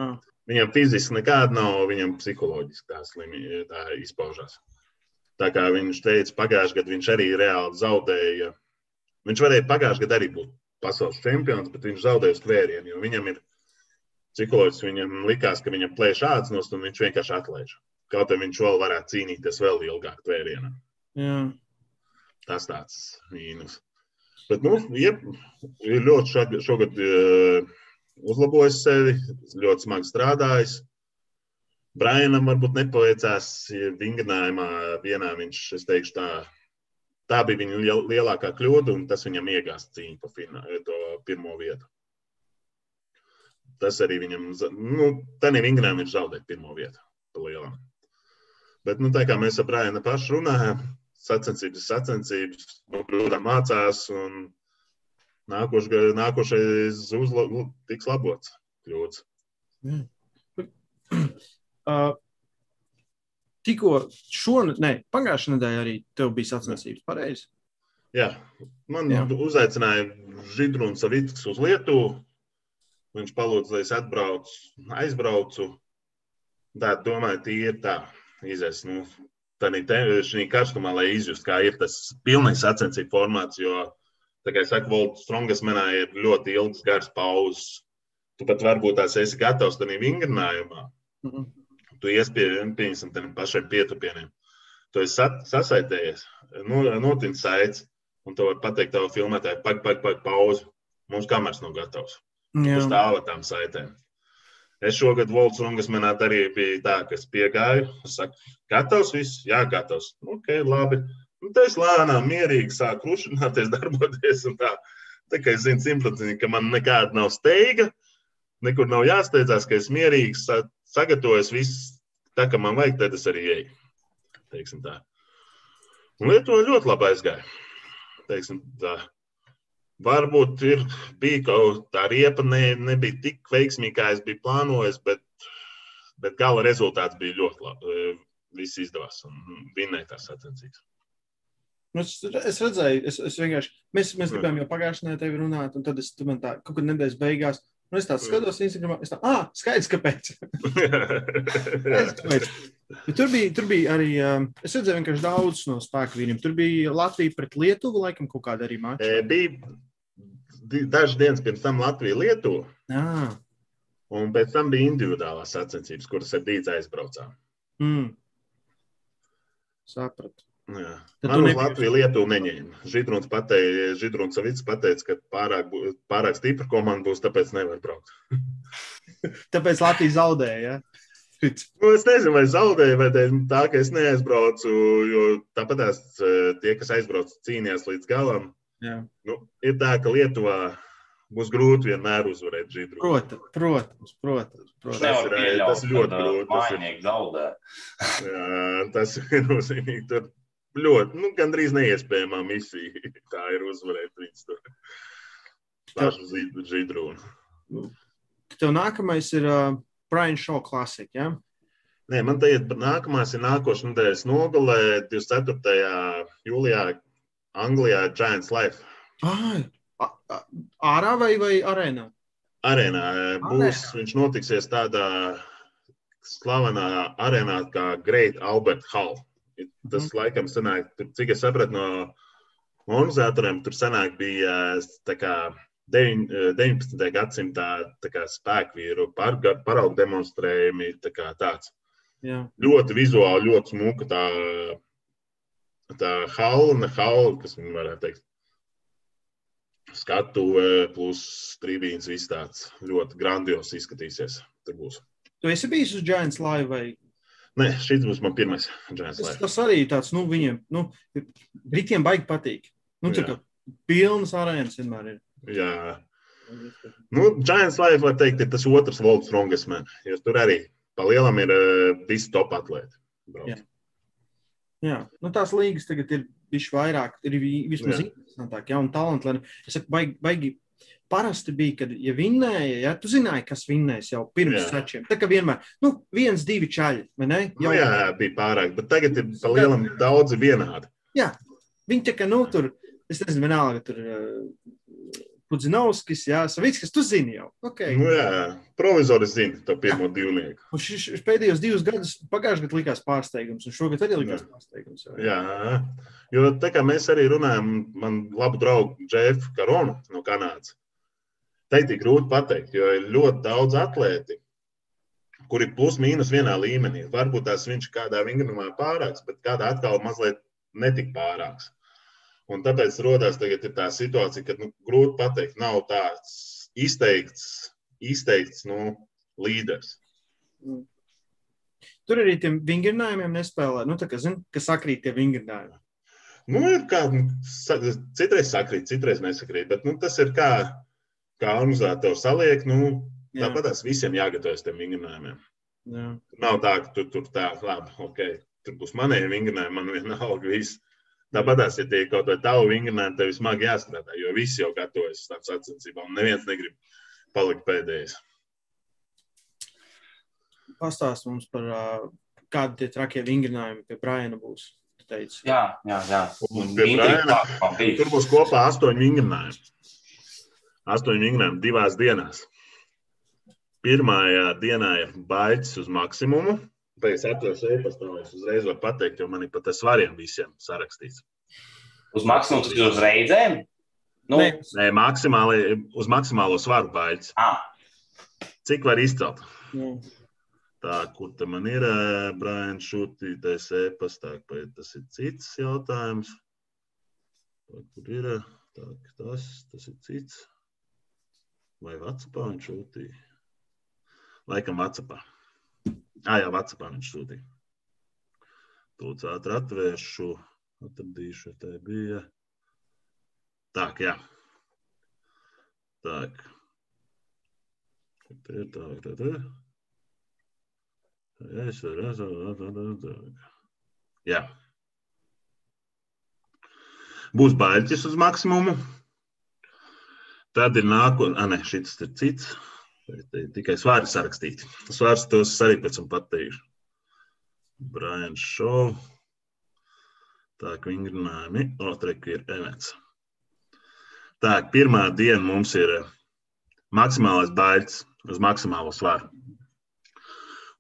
Ah. Viņam fiziski nekāda nav, viņam psiholoģiski tā slimība tā izpaužās. Tā kā viņš teica, pagājušajā gadā viņš arī reāli zaudēja Viņš varēja pagājušajā gadā arī būt pasaules čempions, bet viņš zaudēja uz tvērienu, jo viņam ir psiholoģiski, viņam likās, ka viņam plēš ādas nost un viņš vienkārši atlaiž. Kaut arī viņš vēl varētu cīnīties vēl ilgāk tvērienā. Jā. Tas tāds mīnus. Bet, nu, jeb, ir ļoti šogad, šogad uh, uzlabojis sevi, ļoti smagi strādājis. Brianam varbūt nepaveicās vingrinājumā vienā viņš, es teikšu tā, Tā bija viņa lielākā kļūda, un tas viņam iegāzt cīņu par to pirmo vietu. Tas arī viņam, nu, tādā vingrinājumā viņš zaudēja pirmo vietu. Bet, nu, tā kā mēs ar Brānu pašu runājam, sacensības, sacensības, no kļūdām mācās, un nākoš, nākošais uzla, tiks labots kļūdas. Mm. Uh, tikko šonadēļ, ne, pagājušā nedēļa arī tev bija sacensības, pareizi? Jā, man Jā. uzaicināja Židruns Savits uz Lietuvu. Viņš palūdza, lai es atbraucu, aizbraucu. Tā domāju, tīri tā, izies. Nu, Šī karstumā, lai izjustu, kā ir tas pilnīgs sacensību formāts, jo, tā kā es saku, Volts Strongas manā ir ļoti ilgs, gars pauzes. Tu pat varbūt tās esi gatavs tam vingrinājumā. Mm -hmm tu ies pie pieņemsim, tiem pašiem pietupieniem. Tu esi sasaitējies, nu, notin saites, un tu vari pateikt tavu filmētāju, pag, pag, pag, pauzi. Mums kameras nav gatavs. Tu stāvi tām saitēm. Es šogad Volts Rungas manā arī bija tā, ka es piegāju, es saku, gatavs viss? Jā, gatavs. Ok, labi. Un tad es lēnām, mierīgi sāku krušināties, darboties. Tā. tā kā es zinu simtprocentīgi, ka man nekāda nav steiga, nekur nav jāsteidzās, ka es mierīgi sagatavojos viss tā, kā man vajag, tad es arī eju. Un Lietuva ļoti labi aizgāja. Teiksim, tā. varbūt ir, bija kaut tā riepa, ne, nebija tik veiksmīga, kā es biju plānojis, bet, bet gala rezultāts bija ļoti labi. Viss izdevās un vinnēja tās sacensības. Nu, es, es redzēju, es, es vienkārši, mēs, mēs gribējām jau pagājušajā nedēļā tevi runāt, un tad es man tā, kaut kad nedēļas beigās, un es tādu skatos Instagramā, es tā, ah, skaidrs, kāpēc. skaidrs, kāpēc. Bet tur bija, tur bija arī, um, es redzēju vienkārši daudz no spēku vīriem. Tur bija Latvija pret Lietuvu, laikam kaut kāda arī mača. E, bija dažas dienas pirms tam Latvija Lietuva. Ah. Un pēc tam bija individuālās sacensības, kuras ar dīdzi aizbraucām. Mm. Sapratu. Jā. Man uz Latviju Lietuvu neņēma. Židruns pateica, Židruns Savits pateica, ka pārāk, pārāk stipra komanda būs, tāpēc nevar braukt. tāpēc Latvija zaudēja. Ja? Nu, es nezinu, vai zaudēju, vai tā, ka es neaizbraucu. Jo tāpat eh, tie, kas aizbrauc, cīnījās līdz galam. Jā. Nu, ir tā, ka Lietuvā būs grūti vienmēr uzvarēt Židru. Protams, protams. protams, protams. Tas, ir, pieļaut, tas ļoti grūti. Tas ir zaudē. jā, tas ir nozīmīgi. Tur ļoti, nu, gandrīz neiespējamā misija. Tā ir uzvarēt viņus tur. Pašu Židru. Tev nākamais ir. Uh Brian Shaw Classic. Ja? Nē, man te ir nākamās, ir nākošais nedēļas nogalē, 24. jūlijā, Anglijā, Giants Life. Ah, ārā vai, vai arēnā? Arēnā būs, arēnā. viņš notiksies tādā slavenā arēnā kā Great Albert Hall. Tas mm. laikam sanāk, cik es sapratu no organizatoriem, tur sanāk bija kā 19. Eh, gadsimta spēkvīru paraugu demonstrējumi. Tā tāds. Jā. Ļoti vizuāli, ļoti smuka tā, tā halna, halna, kas man varētu teikt. Skatuve plus trījums, viss tāds ļoti grandios izskatīsies. Tur būs. Tu esi bijis uz Giants Live vai? Nē, šis būs mans pirmais Live. Tas, arī tāds, nu, viņiem, nu, Britiem baigi patīk. Nu, tā kā pilnas arēnas vienmēr ir. Jā. Nu, Giants Life, var teikt, ir tas otrs Volks Strongest Man, jo tur arī pa lielam ir uh, visi top atlēti. Jā. Jā, nu tās līgas tagad ir bijušas vairāk, ir vismaz interesantāk, ja, un talanti. Es saku, baigi, baigi parasti bija, kad, ja vinnēja, ja tu zināji, kas vinnēs jau pirms sačiem. Tā kā vienmēr, nu, viens, divi čaļi, vai ne? Jau... Nu, jā, bija pārāk, bet tagad ir pa lielam daudzi vienādi. Jā, viņi tā kā, nu, tur, es nezinu, vienalga, tur Pudzinovskis, Jā, Savickis, tu zini jau. Okay. Nu, jā, provizoriski zini to pirmo divnieku. Un šis, šis pēdējos divus gadus, pagājušajā gadā likās pārsteigums, un šogad arī likās jā. pārsteigums. Jā. jā, jo tā kā mēs arī runājam, man labu draugu Džefu Karonu no Kanādas. Tā ir tik grūti pateikt, jo ir ļoti daudz atlēti, kuri plus mīnus vienā līmenī. Varbūt tās viņš kādā vingrinumā pārāks, bet kādā atkal mazliet netik pārāks. Un tāpēc radās tā situācija, ka nu, grūti pateikt, nav tāds izteikts, izteikts nu, līderis. Mm. Tur arī tiem vingrinājumiem nespēlē. Nu, kā, zin, kas sakrīt tie vingrinājumi? Nu, ir kā, nu, citreiz sakrīt, citreiz nesakrīt. Bet nu, tas ir kā, kā organizators saliek. Nu, tāpat tās visiem jāgatavojas tiem vingrinājumiem. Jā. Nav tā, ka tu tur tā, labi, ok, tur būs manējie vingrinājumi, man vienalga viss. Tāpat, ja tie kaut vai tavu vingrinājumi, tev smagi jāstrādā, jo visi jau gatavojas tam sacensībām, un neviens negrib palikt pēdējais. Pastāst mums par kādu tie trakie vingrinājumi pie Briana būs. Teicu. Jā, jā, jā. Briana, tur būs kopā astoņi vingrinājumi. Astoņi vingrinājumi divās dienās. Pirmajā dienā ir baigs uz maksimumu, Vai es atveru e-pastā, vai es uzreiz varu pateikt, jo man ir pat ar svariem visiem sarakstīts. Uz maksimumu tas ir uz reizēm? Nu. Nē, Nē maksimāli, uz maksimālo svaru baidz. Ah. Cik var izcelt? Jā. Tā, kur te man ir Brian Šutītais e-pastā, vai tas ir cits jautājums? Tā, kur ir tā, tas, tas ir cits? Vai Vatsapā viņš šūtīja? Laikam Vatsapā. Ah, jā, Vācijā viņš sūtīja. Tūlīt ātri atvēršu, atradīšu, tā bija. Tā, jā. Tā. Tā ir tā, tā, tā. Es varu, jā. Būs baļķis uz maksimumu. Tad ir nākamais, ah, nē, šis ir cits. Tikai svāri sarakstīti. Svārs tos arī pēc tam pateikšu. Brian Shaw. Tā kā vingrinājumi, otrēk ir events. Tā, pirmā diena mums ir eh, maksimālais baits uz maksimālo svaru.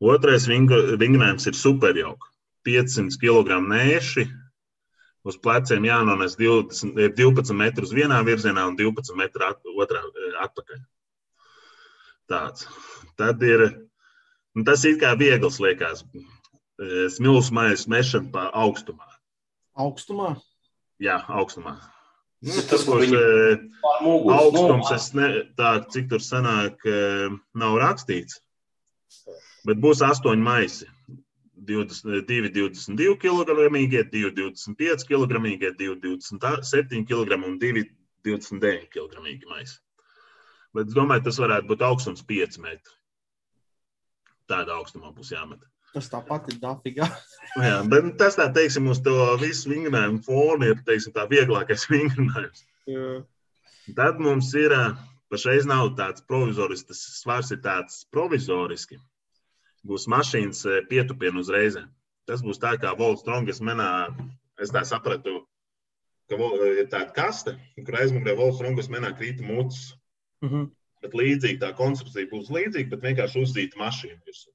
Otrais vingrinājums ir superjauka. 500 kg nēši, uz pleciem jānones 20, 12 metrus vienā virzienā un 12 metru at, otrā eh, atpakaļ. Tāds. Tad ir, nu, tas ir kā viegls liekas, eh, smilšu maisa mešana pa augstumā. Augstumā? Jā, augstumā. Nu, tas būs eh, augstums, es ne, tā, cik tur sanāk, nav rakstīts. Bet būs astoņi maisi. 2, 22 kg, 2, 25 kg, 2, 27 kg un 2, 29 kg maisi. Bet es domāju, tas varētu būt augstums 5 metri. Tādā augstumā būs jāmet. Tas tāpat ir dafīgā. Jā, bet tas tā, teiksim, uz to visu vingrinājumu fonu ir, teiksim, tā vieglākais vingrinājums. Jā. Tad mums ir, pašreiz nav tāds provizorisks, tas svars ir tāds provizoriski būs mašīnas pietupienu uzreiz. Tas būs tā kā Volts Strongas menā, es tā sapratu, ka ir tāda kaste, kur aizmugurē Volts Strongas menā krīt mucis. Mm -hmm. Bet līdzīgi tā konstrukcija būs līdzīga, bet vienkārši uzzīta mašīna. Visu.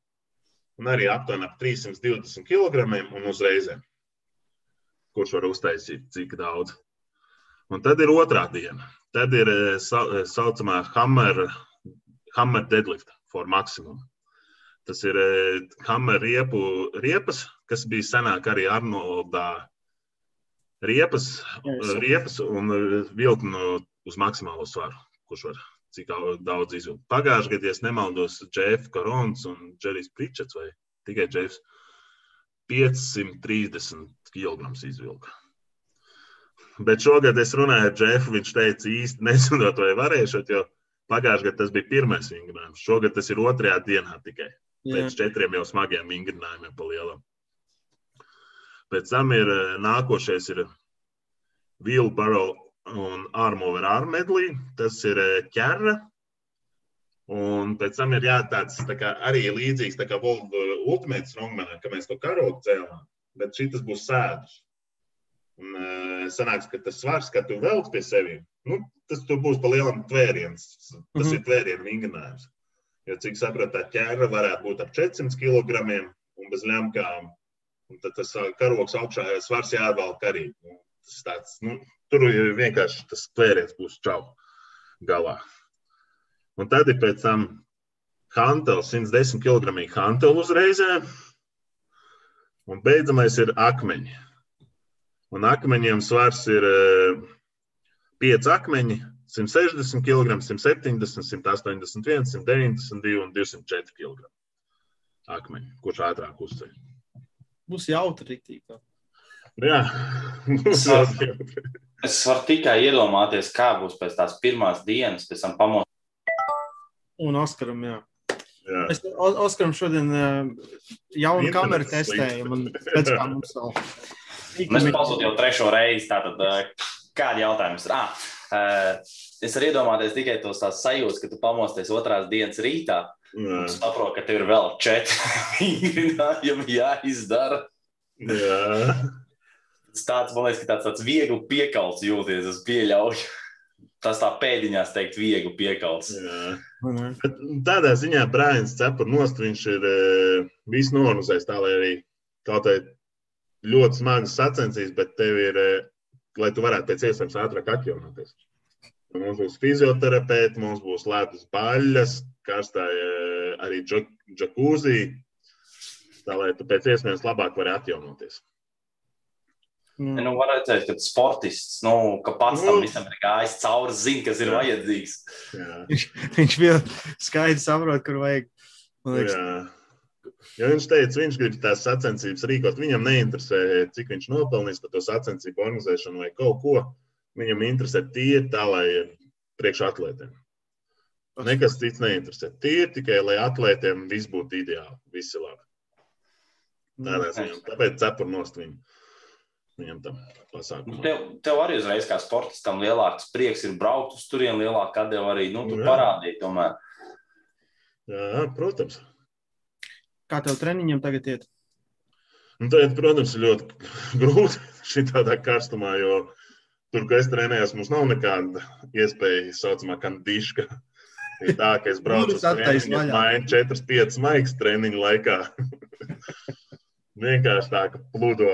Un arī aptuveni ap 320 kg un uzreiz. Kurš var uztaisīt cik daudz? Un tad ir otrā diena. Tad ir tā eh, eh, saucamā Hammer, Hammer deadlift for maximum. Tas ir eh, Hammer riepu riepas, kas bija senāk arī Arnoldā riepas, riepas un vilkt no, uz maksimālo svaru, kurš var cik daudz izvilkt. Pagājušajā gadā, ja nemaldos, Jeffs Korons un Džerijs Pričets vai tikai Jeffs 530 kg izvilka. Bet šogad es runāju ar Jeffu. Viņš teica, īsti nezinot, vai varēšot, jo pagājušajā gadā tas bija pirmais vingrinājums. Šogad tas ir otrajā dienā tikai pēc četriem jau smagiem vingrinājumiem pa lielam. Pēc tam ir eh, nākošais ir Wheelbarrow un Armover Armedlī. Tas ir eh, ķerra. Un pēc tam ir jā, tāds tā kā, arī līdzīgs kā Volga Ultimate Strongmanam, ka mēs to karogu cēlām, bet šis būs sēdus. Un uh, sanāks, ka tas svars, ka tu velc pie sevis, nu, tas būs pa lielam tvēriens. Tas mm -hmm. ir tvērienu vingrinājums. Jo, cik saprotu, tā ķēra varētu būt ap 400 kg un bez lemkām. Un tad tas karoks augšā svars jāatbalsta arī. Nu, tas tāds, nu, tur vienkārši tas tvēriens būs čau galā. Un tad ir pēc tam Hantels, 110 kg Hantelu uzreizē. Un beidzamais ir akmeņi. Un akmeņiem svars ir 5 akmeņi 160 kg, 170, 181, 192 un 204 kg. Akmeņi, kurš ātrāk uzceļ. Būs jautri rītīgi. Jā, es, varu, es varu tikai iedomāties, kā būs pēc tās pirmās dienas, pēc tam pamosties. Un Oskaram, jā. jā. Es Oskaram šodien jaunu kameru testēju. Pēc kā mums vēl. Mēs pasūtījām jau trešo reizi. Tātad, kādi jautājumi ir? Ah, Es varu iedomāties tikai tos tās sajūtas, ka tu pamosties otrās dienas rītā. Un saproti, ka tev ir vēl četri vingrinājumi jāizdara. Jā. Tas tāds, man liekas, ka tāds, tāds viegli piekalts jūties, es pieļauju. Tas tā pēdiņās teikt, viegli piekalts. Tādā ziņā Brāns cepur nost, viņš ir uh, visu norganizējis tā, lai arī kaut kā ļoti smagas sacensības, bet tev ir, uh, lai tu varētu pēc iespējas ātrāk atjaunoties. Mums būs fizioterapeiti, mums būs ledus baļas, karstā eh, arī džakūzī, tā lai tu pēc iespējas labāk vari atjaunoties. Mm. Nu, var redzēt, ka sportists, nu, ka pats tam nu. visam ir gājis cauri, zina, kas ir Jā. vajadzīgs. Jā. Viņš, viņš bija skaidrs, saprot, kur vajag. Jo viņš teica, viņš grib tās sacensības rīkot. Viņam neinteresē, cik viņš nopelnīs par to sacensību organizēšanu vai kaut ko. Viņam interesē tie tā, lai priekš atlētiem. Nekas cits neinteresē. Tie tikai, lai atlētiem viss būtu ideāli, visi labi. Tādā ziņā. Tāpēc cepur nost viņu. Viņam tam pasākumam. Tev, tev arī uzreiz kā sportistam lielāks prieks ir braukt uz turieni, lielāka atdeva arī, nu, tu parādīji tomēr. Jā, protams. Kā tev treniņam tagad iet? Un tagad, protams, ir ļoti grūti šī tādā karstumā, jo tur, kur es trenējos, mums nav nekāda iespēja, saucamā, kandiška. Ir tā, ka es braucu uz treniņu, mainu 4-5 maigas treniņu laikā. Vienkārši tā, ka plūdo.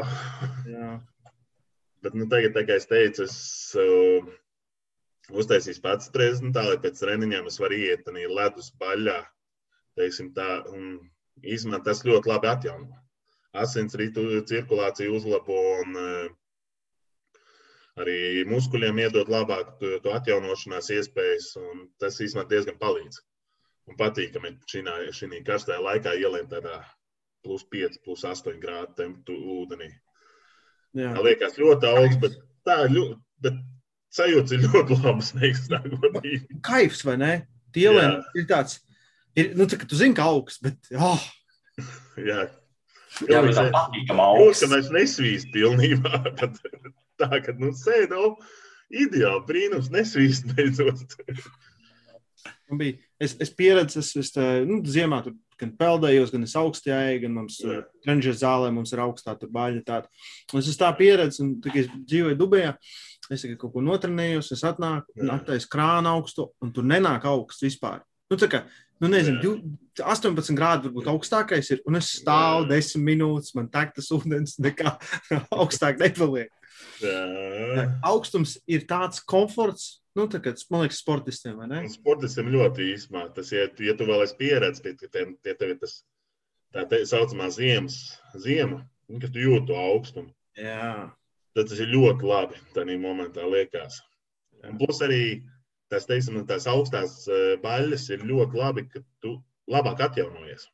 Bet nu, tagad, tā kā es teicu, es uh, uztaisīju pats treniņu, tā lai pēc treniņiem es varu iet arī ledus baļā. Teiksim, tā, un izmantot tas ļoti labi atjauno. Asinsritu cirkulāciju uzlabo un uh, arī muskuļiem iedod labāku to, to atjaunošanās iespējas. Tas īstenībā diezgan palīdz. Un patīkami šī karstajā laikā ielien tādā plus 5, plus 8 grādu temperatūru ūdenī. Jā. Tā liekas ļoti augsts, bet tā ļoti, bet sajūta ir ļoti laba. Kaifs, vai ne? Tielēn ir tāds, ir, nu, tā, ka tu zini, ka augsts, bet, oh. Jā. Jā, bet tā patīkama augsts. Ka mēs nesvīst pilnībā, tad tā, ka, nu, sēdo ideāli, brīnums, nesvīst beidzot. Man bija, es, es pieredzu, es, es tā, nu, ziemā tur gan peldējos, gan es augstajā, gan mums treniņš zālē mums ir augstā baļķa. Tāda. Un es tā pieredzi, un tā, es dzīvoju Dubajā. Es tikai kaut ko notrenējos, es atnāku, attaisu krānu augstu, un tur nenāk augsts vispār. Nu, tā kā, nu, nezinu, 18 grādi varbūt augstākais ir, un es stāvu 10 minūtes, man tek tas ūdens nekā augstāk nepaliek. Augstums ir tāds komforts, Nu, tā kā man liekas, sportistiem vai ne? Sportistiem ļoti īsumā. Tas, ja, ja tu vēl esi pieredzējis, pie, pie, pie tev ir tas tā te, saucamā ziemas, ziema, kad tu jūti to augstumu. Jā. Tad tas ir ļoti labi. Tādā momentā liekas. Un plus arī tas, teiksim, tās augstās eh, baļas ir ļoti labi, ka tu labāk atjaunojies.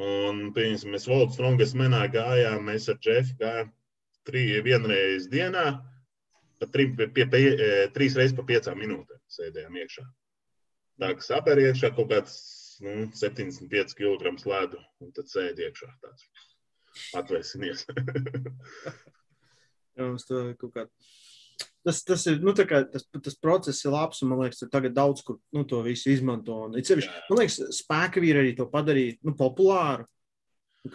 Un, piemēram, mēs Volta Strongas menā gājām, mēs ar Džefu gājām trī, vienreiz dienā pat tri, pie, pie, e, trīs reizes pa piecām minūtēm sēdējām iekšā. Tā kā sapēr iekšā kaut kāds nu, 75 kg ledu, un tad sēdi iekšā. Tāds. Atvēsinies. Jā, mums to kaut kā. Tas, tas ir nu, kā, tas, tas process, ir labs. Man liekas, ka tagad daudz kur nu, to visu izmanto. Un, cevišķi, man liekas, spēka vīri arī to padarīja nu, populāru.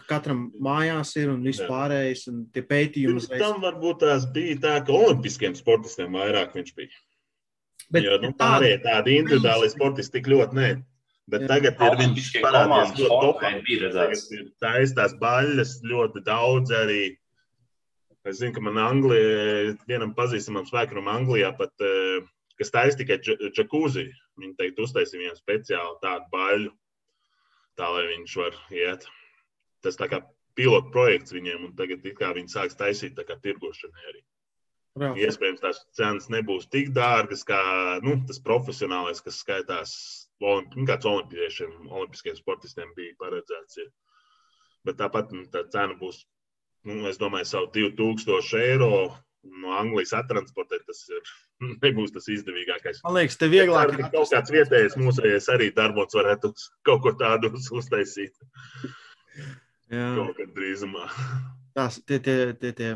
Katram mājās ir un viss pārējais, un tie pētījumi. Pirms tam varbūt tās bija tā, ka olimpiskiem sportistiem vairāk viņš bija. Bet, jo nu, pārējie tādi individuāli sportisti tik ļoti ne. Bet jā. tagad ir viņš parādījies ļoti topā. Tagad ir taistās baļas ļoti daudz arī. Es zinu, ka man Anglijā, vienam pazīstamam spēkam Anglijā pat, eh, kas taisa tikai džakūzi, viņi teikt uztaisīja viņam speciāli tādu baļu, tā lai viņš var iet tas tā kā pilotu projekts viņiem, un tagad viņi sāks taisīt tirgošanai arī. Jā. Iespējams, tās cenas nebūs tik dārgas, kā nu, tas profesionālais, kas skaitās olimpi, nu, kāds olimpiešiem, olimpiskiem sportistiem bija paredzēts. Ja. Bet tāpat nu, tā cena būs, nu, es domāju, savu 2000 eiro no Anglijas attransportēt. Tas ir, nebūs tas izdevīgākais. Man liekas, te vieglāk ir. Kaut kāds vietējais mūsējais arī darbos varētu kaut ko tādu uztaisīt. Kaut kad drīzumā. Tās, tie, tie, tie, tie.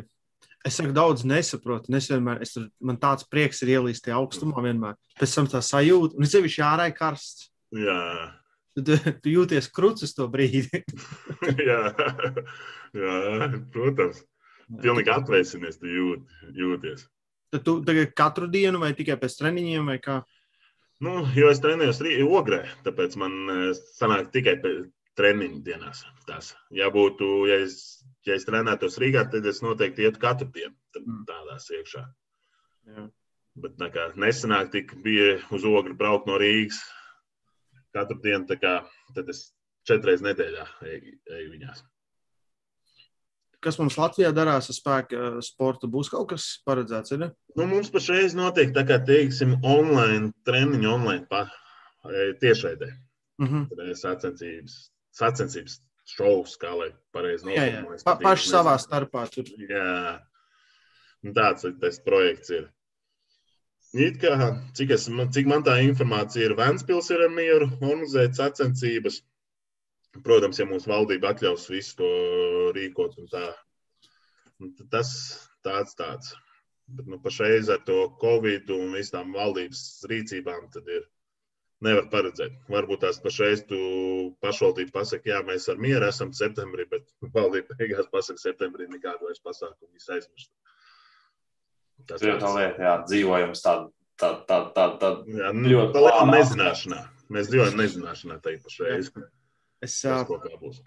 Es saku, daudz nesaprotu. Es vienmēr, es tur, man tāds prieks ir ielīst tajā augstumā vienmēr. Pēc tam tā sajūta, un es sevišķi ārā ir karsts. Jā. Tu, tu jūties krucis to brīdi. jā. jā, protams. Pilnīgi atvēsinies, tu jūt, jūties. Tad tu tagad katru dienu vai tikai pēc treniņiem vai kā? Nu, jo es trenējos Ogrē, tāpēc man eh, sanāk tikai pēc treniņu dienās. Tās. Ja būtu, ja es, ja es trenētos Rīgā, tad es noteikti ietu katru dienu mm. tādās iekšā. Jā. Bet kā nesenāk tik bija uz ogri braukt no Rīgas katru dienu, kā, tad es četreiz nedēļā eju, eju viņās. Kas mums Latvijā darās ar spēku sportu? Būs kaut kas paredzēts? Ir? Nu, mums pašreiz notiek tā kā teiksim, online treniņu, online pa, e, tiešraidē. Mm -hmm. Sacensības sacensības šovs, kā lai pareizi noformulētu. Pa, paši savā starpā tur. Jā, un tāds tas projekts ir. It kā, cik, es, cik man tā informācija ir, Vēnspils ir ar mieru organizēt sacensības. Protams, ja mūsu valdība atļaus visu to rīkot un tā. Tas tāds tāds. Bet nu, pašreiz ar to Covid un visām valdības rīcībām tad ir nevar paredzēt. Varbūt tās pašreiz tu pašvaldība pasaka, jā, mēs ar mieru esam septembrī, bet valdība beigās pasaka, septembrī nekādu vairs pasākumu visu aizmirst. Tas ir tā lieta, jā, dzīvojums tāda. Tā, tā, tā, tā jā, nu, ļoti liela nezināšanā. Mēs dzīvojam nezināšanā tajā pašreiz. Es,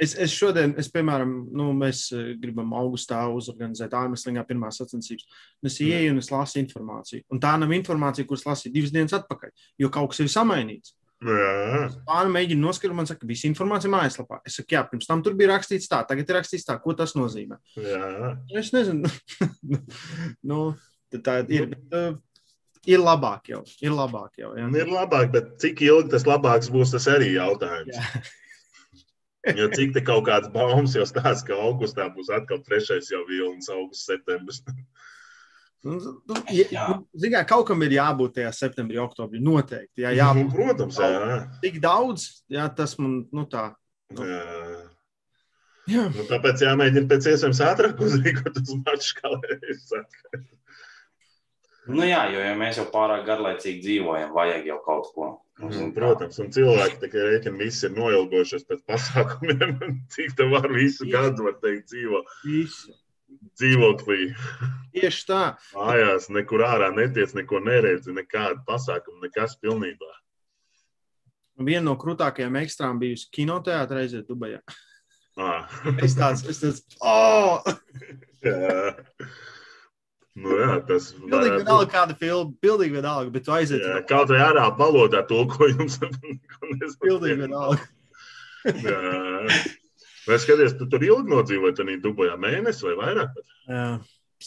es, es šodien, es, piemēram, nu, mēs gribam augustā uzorganizēt ārmeslīgā pirmās sacensības. Es mm. ieju un es lasu informāciju. Un tā nav informācija, kuras lasīju divas dienas atpakaļ, jo kaut kas ir samainīts. Pāri mēģina noskaidrot, man saka, visa informācija mājaslapā. Es saku, jā, pirms tam tur bija rakstīts tā, tagad ir rakstīts tā, ko tas nozīmē. Jā. Es nezinu. nu, tā ir. Bet, uh, ir labāk jau. Ir labāk jau. Ja? Ir labāk, bet cik ilgi tas labāks būs, tas arī jautājums. Jā. Jo cik te kaut kāds baumas jau stāsta, ka augustā būs atkal trešais jau vilnis, augusts, septembris. Nu, nu, ja, Zinām, kaut kam ir jābūt tajā septembrī, oktobrī. Noteikti. Jā, jābūt, nu, protams, jā. Tik daudz, jā, tas man nu, tā. Nu. Jā. Jā. Nu, tāpēc jāmēģina pēc iespējas ātrāk uzrīkot uz maču, saku. Nu jā, jo ja mēs jau pārāk garlaicīgi dzīvojam, vajag jau kaut ko. Mm, protams, un cilvēki tikai rēķina, visi ir noilgojušies pēc pasākumiem. Cik tā var visu gadu, var teikt, dzīvo. Visu. Dzīvoklī. Tieši tā. Mājās nekur ārā netiec, neko neredzi, nekādu pasākumu, nekas pilnībā. Viena no krūtākajām ekstrām bijusi kinoteātrā reizē Dubajā. Ah. es tāds, es tāds, oh! Jā. Nu, jā, tas ir pilnīgi vienalga, kāda filma, pilnīgi vienalga, bet tu aiziet. Jā, kaut vai ārā valodā tulkojums. pilnīgi vienalga. Vai skaties, tu tur ilgi nodzīvoji, tad Dubajā mēnesi vai vairāk? Bet? Jā,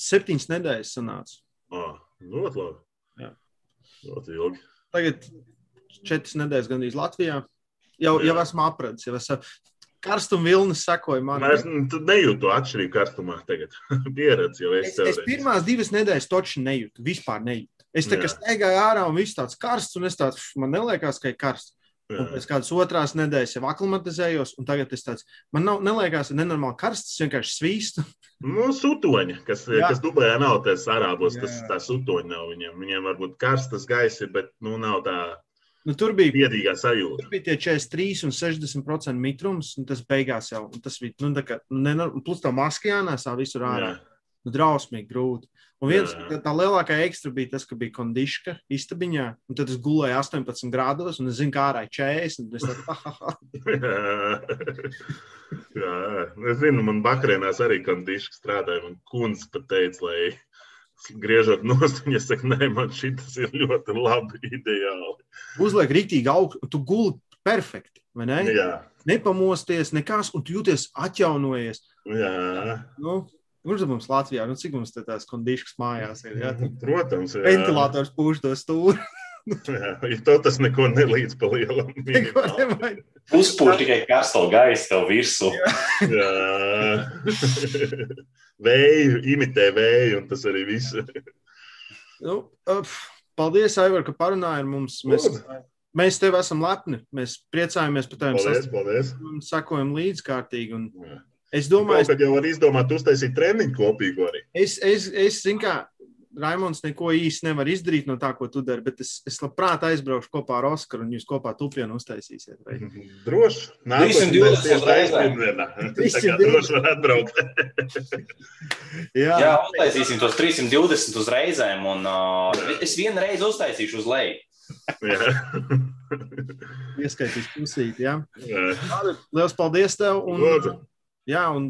septiņas nedēļas sanāca. Ah, ļoti labi. Jā. Ļoti ilgi. Tagad četras nedēļas gandrīz Latvijā. Jau, Jā. jau esmu apradis, jau esmu karstuma vilnis sekoja man. Es nejūtu atšķirību karstumā tagad. Pieredzi jau es. Es, es pirmās divas nedēļas toči nejūtu, vispār nejūtu. Es tā kā staigāju ārā un viss tāds karsts, un es tāds, man neliekas, ka ir karsts. Jā. Un pēc kādas otrās nedēļas jau aklimatizējos, un tagad es tāds, man nav, neliekas, ka nenormāli karsts, vienkārši svīstu. Nu, sutoņa, kas, Jā. kas Dubajā nav, tas arābos, Jā. tas tā sutoņa nav viņiem. Viņiem varbūt karstas gaisi, bet, nu, nav tā Nu, tur bija biedīgā sajūta. Tur bija tie 43 un 60% mitrums, un tas beigās jau tas bija. Nu, kā, ne, plus tā maska jānēsā visur ārā. Nu, drausmīgi grūti. Un viens, tā, tā lielākā ekstra bija tas, ka bija kondiška istabiņā, un tad es gulēju 18 grādos, un es zinu, kā ārā ir 40. Es, tā, jā, es zinu, man bakrēnās arī kondiška strādāja, un kundze pat teica, lai griežot nost, viņa saka, nē, man šis ir ļoti labi, ideāli. Uzliek rītīgi augstu, tu guli perfekti, vai ne? Jā. Nepamosties, nekas, un tu jūties atjaunojies. Jā. Nu, mums Latvijā, nu cik mums tās kondiškas mājās ir? Jā? Protams, jā. Ventilators pūš to stūri. Jā, ja to tas neko nelīdz pa lielam. Uzpūš tikai karsto gaisu tev virsū. vēju, imitē vēju, un tas arī viss. nu, paldies, Aivar, ka parunāji ar mums. Mēs, mēs tev esam lepni. Mēs priecājamies par taviem sasniegumiem. Sakojam līdzkārtīgi. Un... Jā. Es domāju, ka jau var izdomāt, uztaisīt treniņu kopīgu arī. Es, es, es zinu, kā Raimons neko īsti nevar izdarīt no tā, ko tu dari, bet es, es labprāt aizbraukšu kopā ar Oskaru un jūs kopā tupienu uztaisīsiet. Vai? Droši. Nākamais tieši aizpilddienā. Droši var atbraukt. Jā, Jā uztaisīsim tos 320 uz reizēm un uh, es vienu reizi uztaisīšu uz leju. Ieskaitīs pusīt, jā. jā. Liels paldies tev. Un, Lūdzu. jā, un